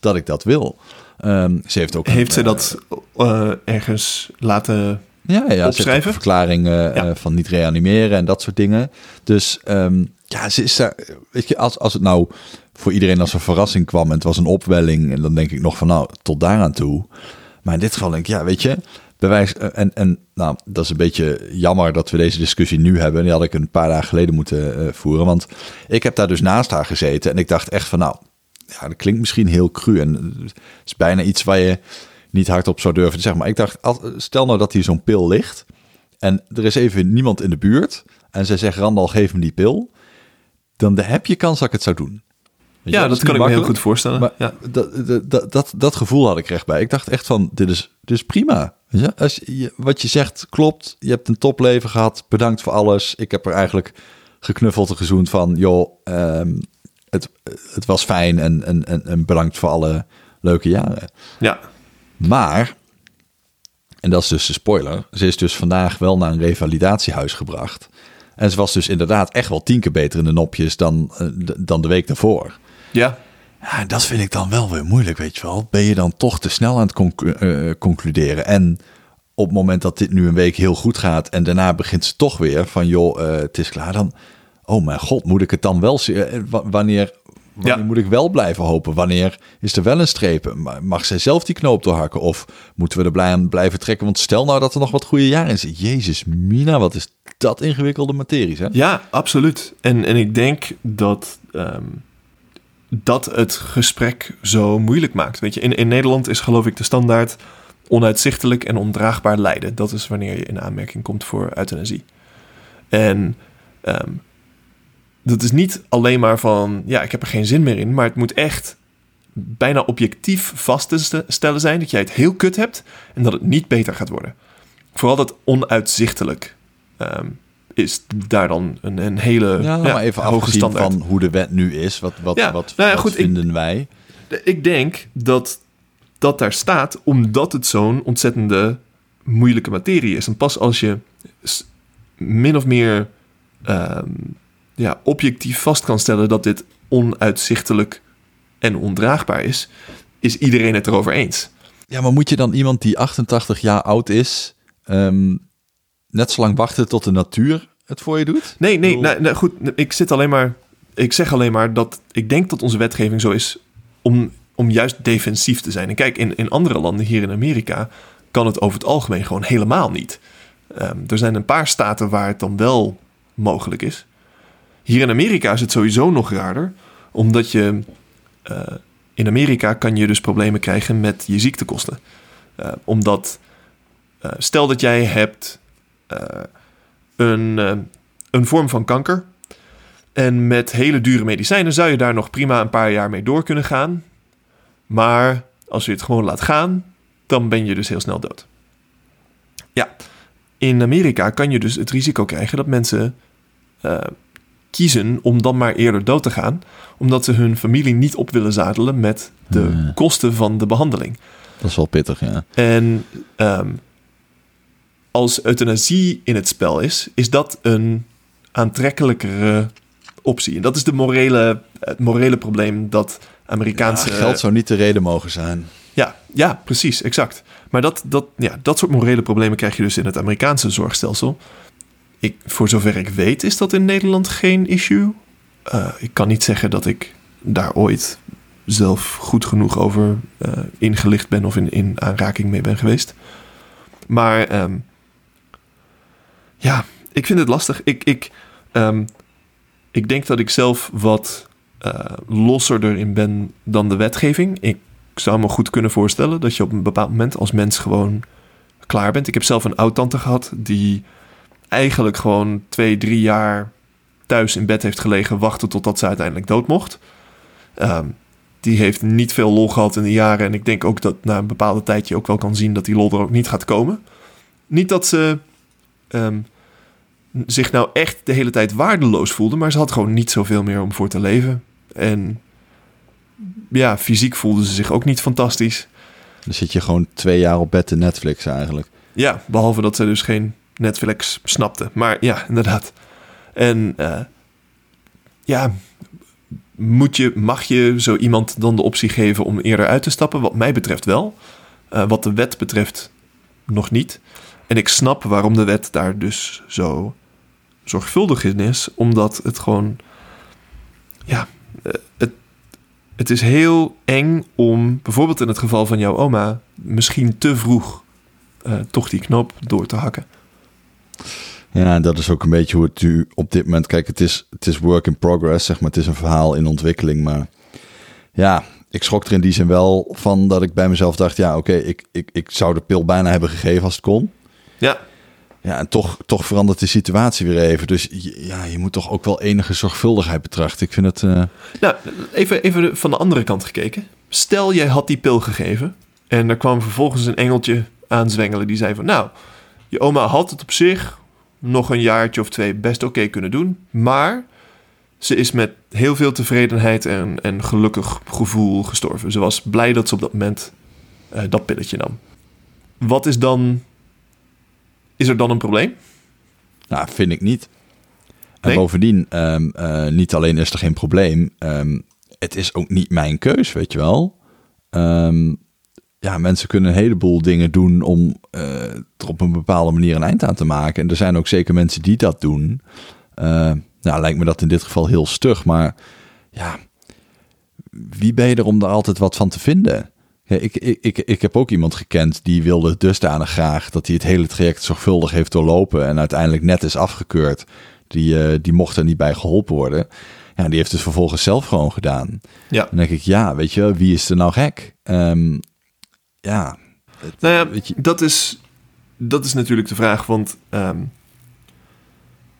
Speaker 2: dat ik dat wil. Ehm, ze heeft ook
Speaker 1: Heeft
Speaker 2: een,
Speaker 1: zij
Speaker 2: eh,
Speaker 1: dat eh, ergens laten...
Speaker 2: ja, ja, ze
Speaker 1: opschrijven?
Speaker 2: een verklaring
Speaker 1: Ja.
Speaker 2: eh, van niet reanimeren en dat soort dingen. Dus ehm, ja, ze is daar. Weet je, als, als het nou voor iedereen als een verrassing kwam en het was een opwelling, en dan denk ik nog van nou, tot daaraan toe. Maar in dit geval denk ik, ja, weet je, bewijs. eh, En, en nou, dat is een beetje jammer dat we deze discussie nu hebben. Die had ik een paar dagen geleden moeten eh, voeren. Want ik heb daar dus naast haar gezeten en ik dacht echt van nou, ja, dat klinkt misschien heel cru. En het is bijna iets waar je niet hardop zou durven te zeggen. Maar ik dacht, stel nou dat hier zo'n pil ligt. En er is even niemand in de buurt. En zij zegt, Randal, geef me die pil. Dan heb je kans dat ik het zou doen.
Speaker 1: Ja, dat kan ik me heel goed voorstellen.
Speaker 2: Maar
Speaker 1: ja.
Speaker 2: dat, dat, dat, dat, gevoel had ik recht bij. Ik dacht echt van, dit is, dit is prima. Je? Als je, wat je zegt klopt. Je hebt een topleven gehad. Bedankt voor alles. Ik heb er eigenlijk geknuffeld en gezoend van... joh, ehm, het, het was fijn en, en, en, en bedankt voor alle leuke jaren.
Speaker 1: ja.
Speaker 2: Maar, en dat is dus de spoiler, ze is dus vandaag wel naar een revalidatiehuis gebracht. En ze was dus inderdaad echt wel tien keer beter in de nopjes dan, eh, dan de week daarvoor.
Speaker 1: Ja.
Speaker 2: Ja, dat vind ik dan wel weer moeilijk, weet je wel. Ben je dan toch te snel aan het eh, concluderen? En op het moment dat dit nu een week heel goed gaat en daarna begint ze toch weer van, joh, eh, het is klaar, dan, oh mijn god, moet ik het dan wel zien? Eh, wa- Wanneer, wanneer
Speaker 1: Ja.
Speaker 2: moet ik wel blijven hopen? Wanneer is er wel een streep? Ma- Mag zij zelf die knoop doorhakken? Of moeten we er blij aan blijven trekken? Want stel nou dat er nog wat goede jaren in zitten. Jezus, Mina, wat is dat ingewikkelde materie, hè?
Speaker 1: Ja, absoluut. En, en ik denk dat ehm, dat het gesprek zo moeilijk maakt. Weet je, in, in Nederland is geloof ik de standaard onuitzichtelijk en ondraagbaar lijden. Dat is wanneer je in aanmerking komt voor euthanasie. En ehm, dat is niet alleen maar van, ja, ik heb er geen zin meer in, maar het moet echt bijna objectief vast te st- stellen zijn dat jij het heel kut hebt en dat het niet beter gaat worden. Vooral dat onuitzichtelijk ehm, is daar dan een, een hele
Speaker 2: Ja, maar even
Speaker 1: hoge standaard.
Speaker 2: van hoe de wet nu is. Wat, wat,
Speaker 1: Ja,
Speaker 2: wat,
Speaker 1: nou ja,
Speaker 2: wat
Speaker 1: goed, ik-
Speaker 2: vinden wij?
Speaker 1: Ik denk dat dat daar staat omdat het zo'n ontzettende moeilijke materie is. En pas als je min of meer ehm, ja, objectief vast kan stellen dat dit onuitzichtelijk en ondraagbaar is, is iedereen het erover eens.
Speaker 2: Ja, maar moet je dan iemand die 88 jaar oud is... ehm, net zo lang wachten tot de natuur het voor je doet?
Speaker 1: Nee, nee,
Speaker 2: bedoel-
Speaker 1: nee, nee, goed. Ik zit alleen maar. Ik zeg alleen maar dat ik denk dat onze wetgeving zo is om, om juist defensief te zijn. En kijk, in, in andere landen, hier in Amerika, kan het over het algemeen gewoon helemaal niet. Ehm, er zijn een paar staten waar het dan wel mogelijk is. Hier in Amerika is het sowieso nog raarder, omdat je eh, in Amerika kan je dus problemen krijgen met je ziektekosten. Eh, omdat, eh, stel dat jij hebt een, eh, een vorm van kanker. En met hele dure medicijnen zou je daar nog prima een paar jaar mee door kunnen gaan. Maar als je het gewoon laat gaan, dan ben je dus heel snel dood. Ja, in Amerika kan je dus het risico krijgen dat mensen eh, kiezen om dan maar eerder dood te gaan, omdat ze hun familie niet op willen zadelen met de
Speaker 2: Hmm.
Speaker 1: kosten van de behandeling.
Speaker 2: Dat is wel pittig, ja.
Speaker 1: En ehm, als euthanasie in het spel is, is dat een aantrekkelijkere optie. En dat is de morele, het morele probleem dat Amerikaanse...
Speaker 2: Ja, geld zou niet de reden mogen zijn.
Speaker 1: Ja, ja, precies, exact. Maar dat, dat, ja, dat soort morele problemen krijg je dus in het Amerikaanse zorgstelsel. Ik, voor zover ik weet is dat in Nederland geen issue. Eh, ik kan niet zeggen dat ik daar ooit zelf goed genoeg over eh, ingelicht ben of in, in aanraking mee ben geweest. Maar ehm, ja, ik vind het lastig. Ik, ik, ehm, ik denk dat ik zelf wat eh, losser erin ben dan de wetgeving. Ik zou me goed kunnen voorstellen dat je op een bepaald moment als mens gewoon klaar bent. Ik heb zelf een oud-tante gehad die eigenlijk gewoon twee, drie jaar thuis in bed heeft gelegen, wachten totdat ze uiteindelijk dood mocht. Ehm, die heeft niet veel lol gehad in de jaren. En ik denk ook dat na een bepaalde tijd je ook wel kan zien dat die lol er ook niet gaat komen. Niet dat ze ehm, zich nou echt de hele tijd waardeloos voelde, maar ze had gewoon niet zoveel meer om voor te leven. En ja, fysiek voelde ze zich ook niet fantastisch.
Speaker 2: Dan zit je gewoon twee jaar op bed te Netflix eigenlijk.
Speaker 1: Ja, behalve dat ze dus geen Netflix snapte. Maar ja, inderdaad. En eh, ja, moet je, mag je zo iemand dan de optie geven om eerder uit te stappen? Wat mij betreft wel. Eh, wat de wet betreft nog niet. En ik snap waarom de wet daar dus zo zorgvuldig in is. Omdat het gewoon... Ja, eh, het, is heel eng om, bijvoorbeeld in het geval van jouw oma... misschien te vroeg eh, toch die knoop door te hakken.
Speaker 2: Ja, dat is ook een beetje hoe het nu op dit moment... Kijk, het is, het is work in progress, zeg maar. Het is een verhaal in ontwikkeling, maar... Ja, ik schrok er in die zin wel van dat ik bij mezelf dacht... Ja, oké, ik, ik, ik zou de pil bijna hebben gegeven als het kon.
Speaker 1: Ja,
Speaker 2: Ja, en toch, toch verandert de situatie weer even. Dus ja, je moet toch ook wel enige zorgvuldigheid betrachten. Ik vind het... eh,
Speaker 1: nou, even, even van de andere kant gekeken. Stel, jij had die pil gegeven en er kwam vervolgens een engeltje aanzwengelen die zei van... Nou, je oma had het op zich nog een jaartje of twee best oké kunnen doen, maar ze is met heel veel tevredenheid en, en gelukkig gevoel gestorven. Ze was blij dat ze op dat moment eh, dat pilletje nam. Wat is dan... Is er dan een probleem?
Speaker 2: Nou, vind ik niet. En
Speaker 1: Nee?
Speaker 2: bovendien, ehm, eh, niet alleen is er geen probleem. ehm, het is ook niet mijn keus, weet je wel. Ehm, ja, mensen kunnen een heleboel dingen doen om eh, er op een bepaalde manier een eind aan te maken. En er zijn ook zeker mensen die dat doen. Uh, nou, lijkt me dat in dit geval heel stug, maar ja, wie ben je er om daar altijd wat van te vinden? Ja, ik, ik, ik, ik heb ook iemand gekend die wilde dusdanig graag dat hij het hele traject zorgvuldig heeft doorlopen en uiteindelijk net is afgekeurd. Die, uh, die mocht er niet bij geholpen worden. Ja, die heeft dus vervolgens zelf gewoon gedaan.
Speaker 1: Ja.
Speaker 2: Dan denk ik, ja, weet je, wie is er nou gek? Um, ja.
Speaker 1: Nou ja, weet je... dat, is, dat is natuurlijk de vraag, want um,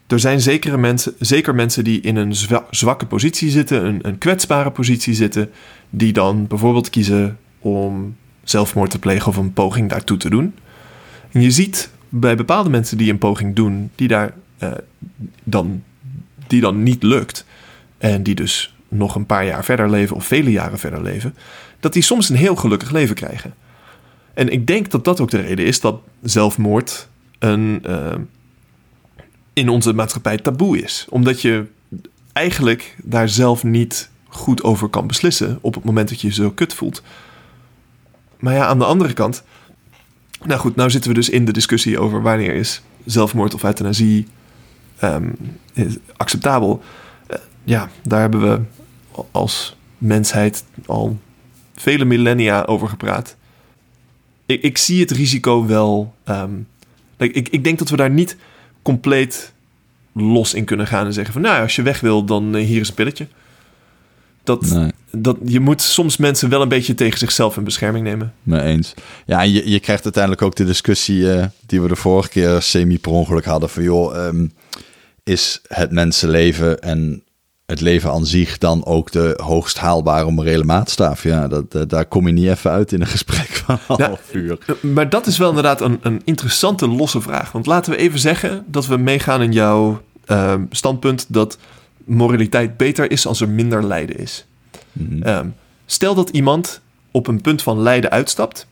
Speaker 1: er zijn zekere mensen, zeker mensen die in een zwakke positie zitten, een, een kwetsbare positie zitten, die dan bijvoorbeeld kiezen om zelfmoord te plegen of een poging daartoe te doen. En je ziet bij bepaalde mensen die een poging doen, die daar uh, dan, die dan niet lukt, en die dus nog een paar jaar verder leven of vele jaren verder leven, dat die soms een heel gelukkig leven krijgen. En ik denk dat dat ook de reden is dat zelfmoord een, uh, in onze maatschappij taboe is. Omdat je eigenlijk daar zelf niet goed over kan beslissen op het moment dat je je zo kut voelt. Maar ja, aan de andere kant. Nou goed, nou zitten we dus in de discussie over wanneer is zelfmoord of euthanasie um, acceptabel. Uh, ja, daar hebben we als mensheid al vele millennia over gepraat. Ik, ik zie het risico wel. Um, ik, ik denk dat we daar niet compleet los in kunnen gaan en zeggen van nou, als je weg wil, dan uh, hier is een pilletje. Dat. Dat, je moet soms mensen wel een beetje tegen zichzelf in bescherming nemen.
Speaker 2: Mee eens. Ja, en je, je krijgt uiteindelijk ook de discussie uh, die we de vorige keer semi per ongeluk hadden van joh, um, is het mensenleven en het leven aan zich dan ook de hoogst haalbare morele maatstaf? Ja, dat, daar kom je niet even uit in een gesprek (laughs) van een
Speaker 1: ja,
Speaker 2: half uur.
Speaker 1: Maar dat is wel inderdaad een, een interessante losse vraag. Want laten we even zeggen dat we meegaan in jouw uh, standpunt dat moraliteit beter is als er minder lijden is.
Speaker 2: Mhm.
Speaker 1: Um, stel dat iemand op een punt van lijden uitstapt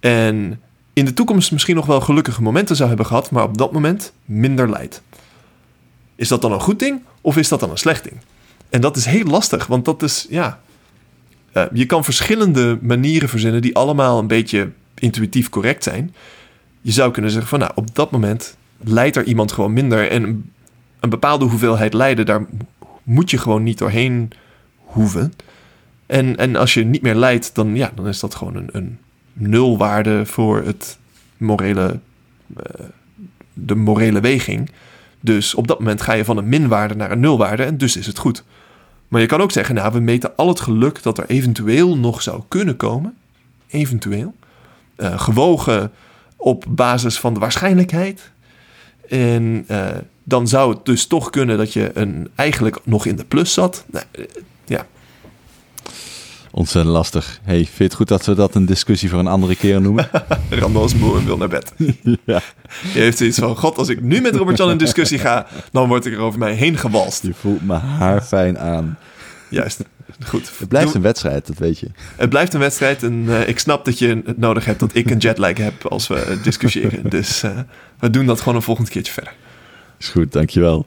Speaker 1: en in de toekomst misschien nog wel gelukkige momenten zou hebben gehad, maar op dat moment minder lijdt. Is dat dan een goed ding of is dat dan een slecht ding? En dat is heel lastig, want dat is, ja. Uh, je kan verschillende manieren verzinnen die allemaal een beetje intuïtief correct zijn. Je zou kunnen zeggen van, nou, op dat moment lijdt er iemand gewoon minder. En een bepaalde hoeveelheid lijden, daar moet je gewoon niet doorheen hoeven. En, en als je niet meer lijdt, dan, ja, dan is dat gewoon een, een nulwaarde voor het morele, uh, de morele weging. Dus op dat moment ga je van een minwaarde naar een nulwaarde en dus is het goed. Maar je kan ook zeggen, nou, we meten al het geluk dat er eventueel nog zou kunnen komen. Eventueel. Uh, gewogen op basis van de waarschijnlijkheid. En uh, dan zou het dus toch kunnen dat je een, eigenlijk nog in de plus zat. Nou, ja.
Speaker 2: Ontzettend lastig. Hey, vind je het goed dat we dat een discussie voor een andere keer noemen? (laughs)
Speaker 1: Randall is moe en wil naar bed. (laughs)
Speaker 2: ja.
Speaker 1: Je heeft zoiets van, god, als ik nu met Robert-Jan in discussie ga, dan word ik er over mij heen gewalst.
Speaker 2: Je voelt me haar fijn aan.
Speaker 1: Juist. Goed.
Speaker 2: Het blijft een wedstrijd, dat weet je.
Speaker 1: Het blijft een wedstrijd en uh, ik snap dat je het nodig hebt dat ik een jetlag heb als we discussiëren. (laughs) dus uh, we doen dat gewoon een volgend keertje verder.
Speaker 2: Is goed, dankjewel.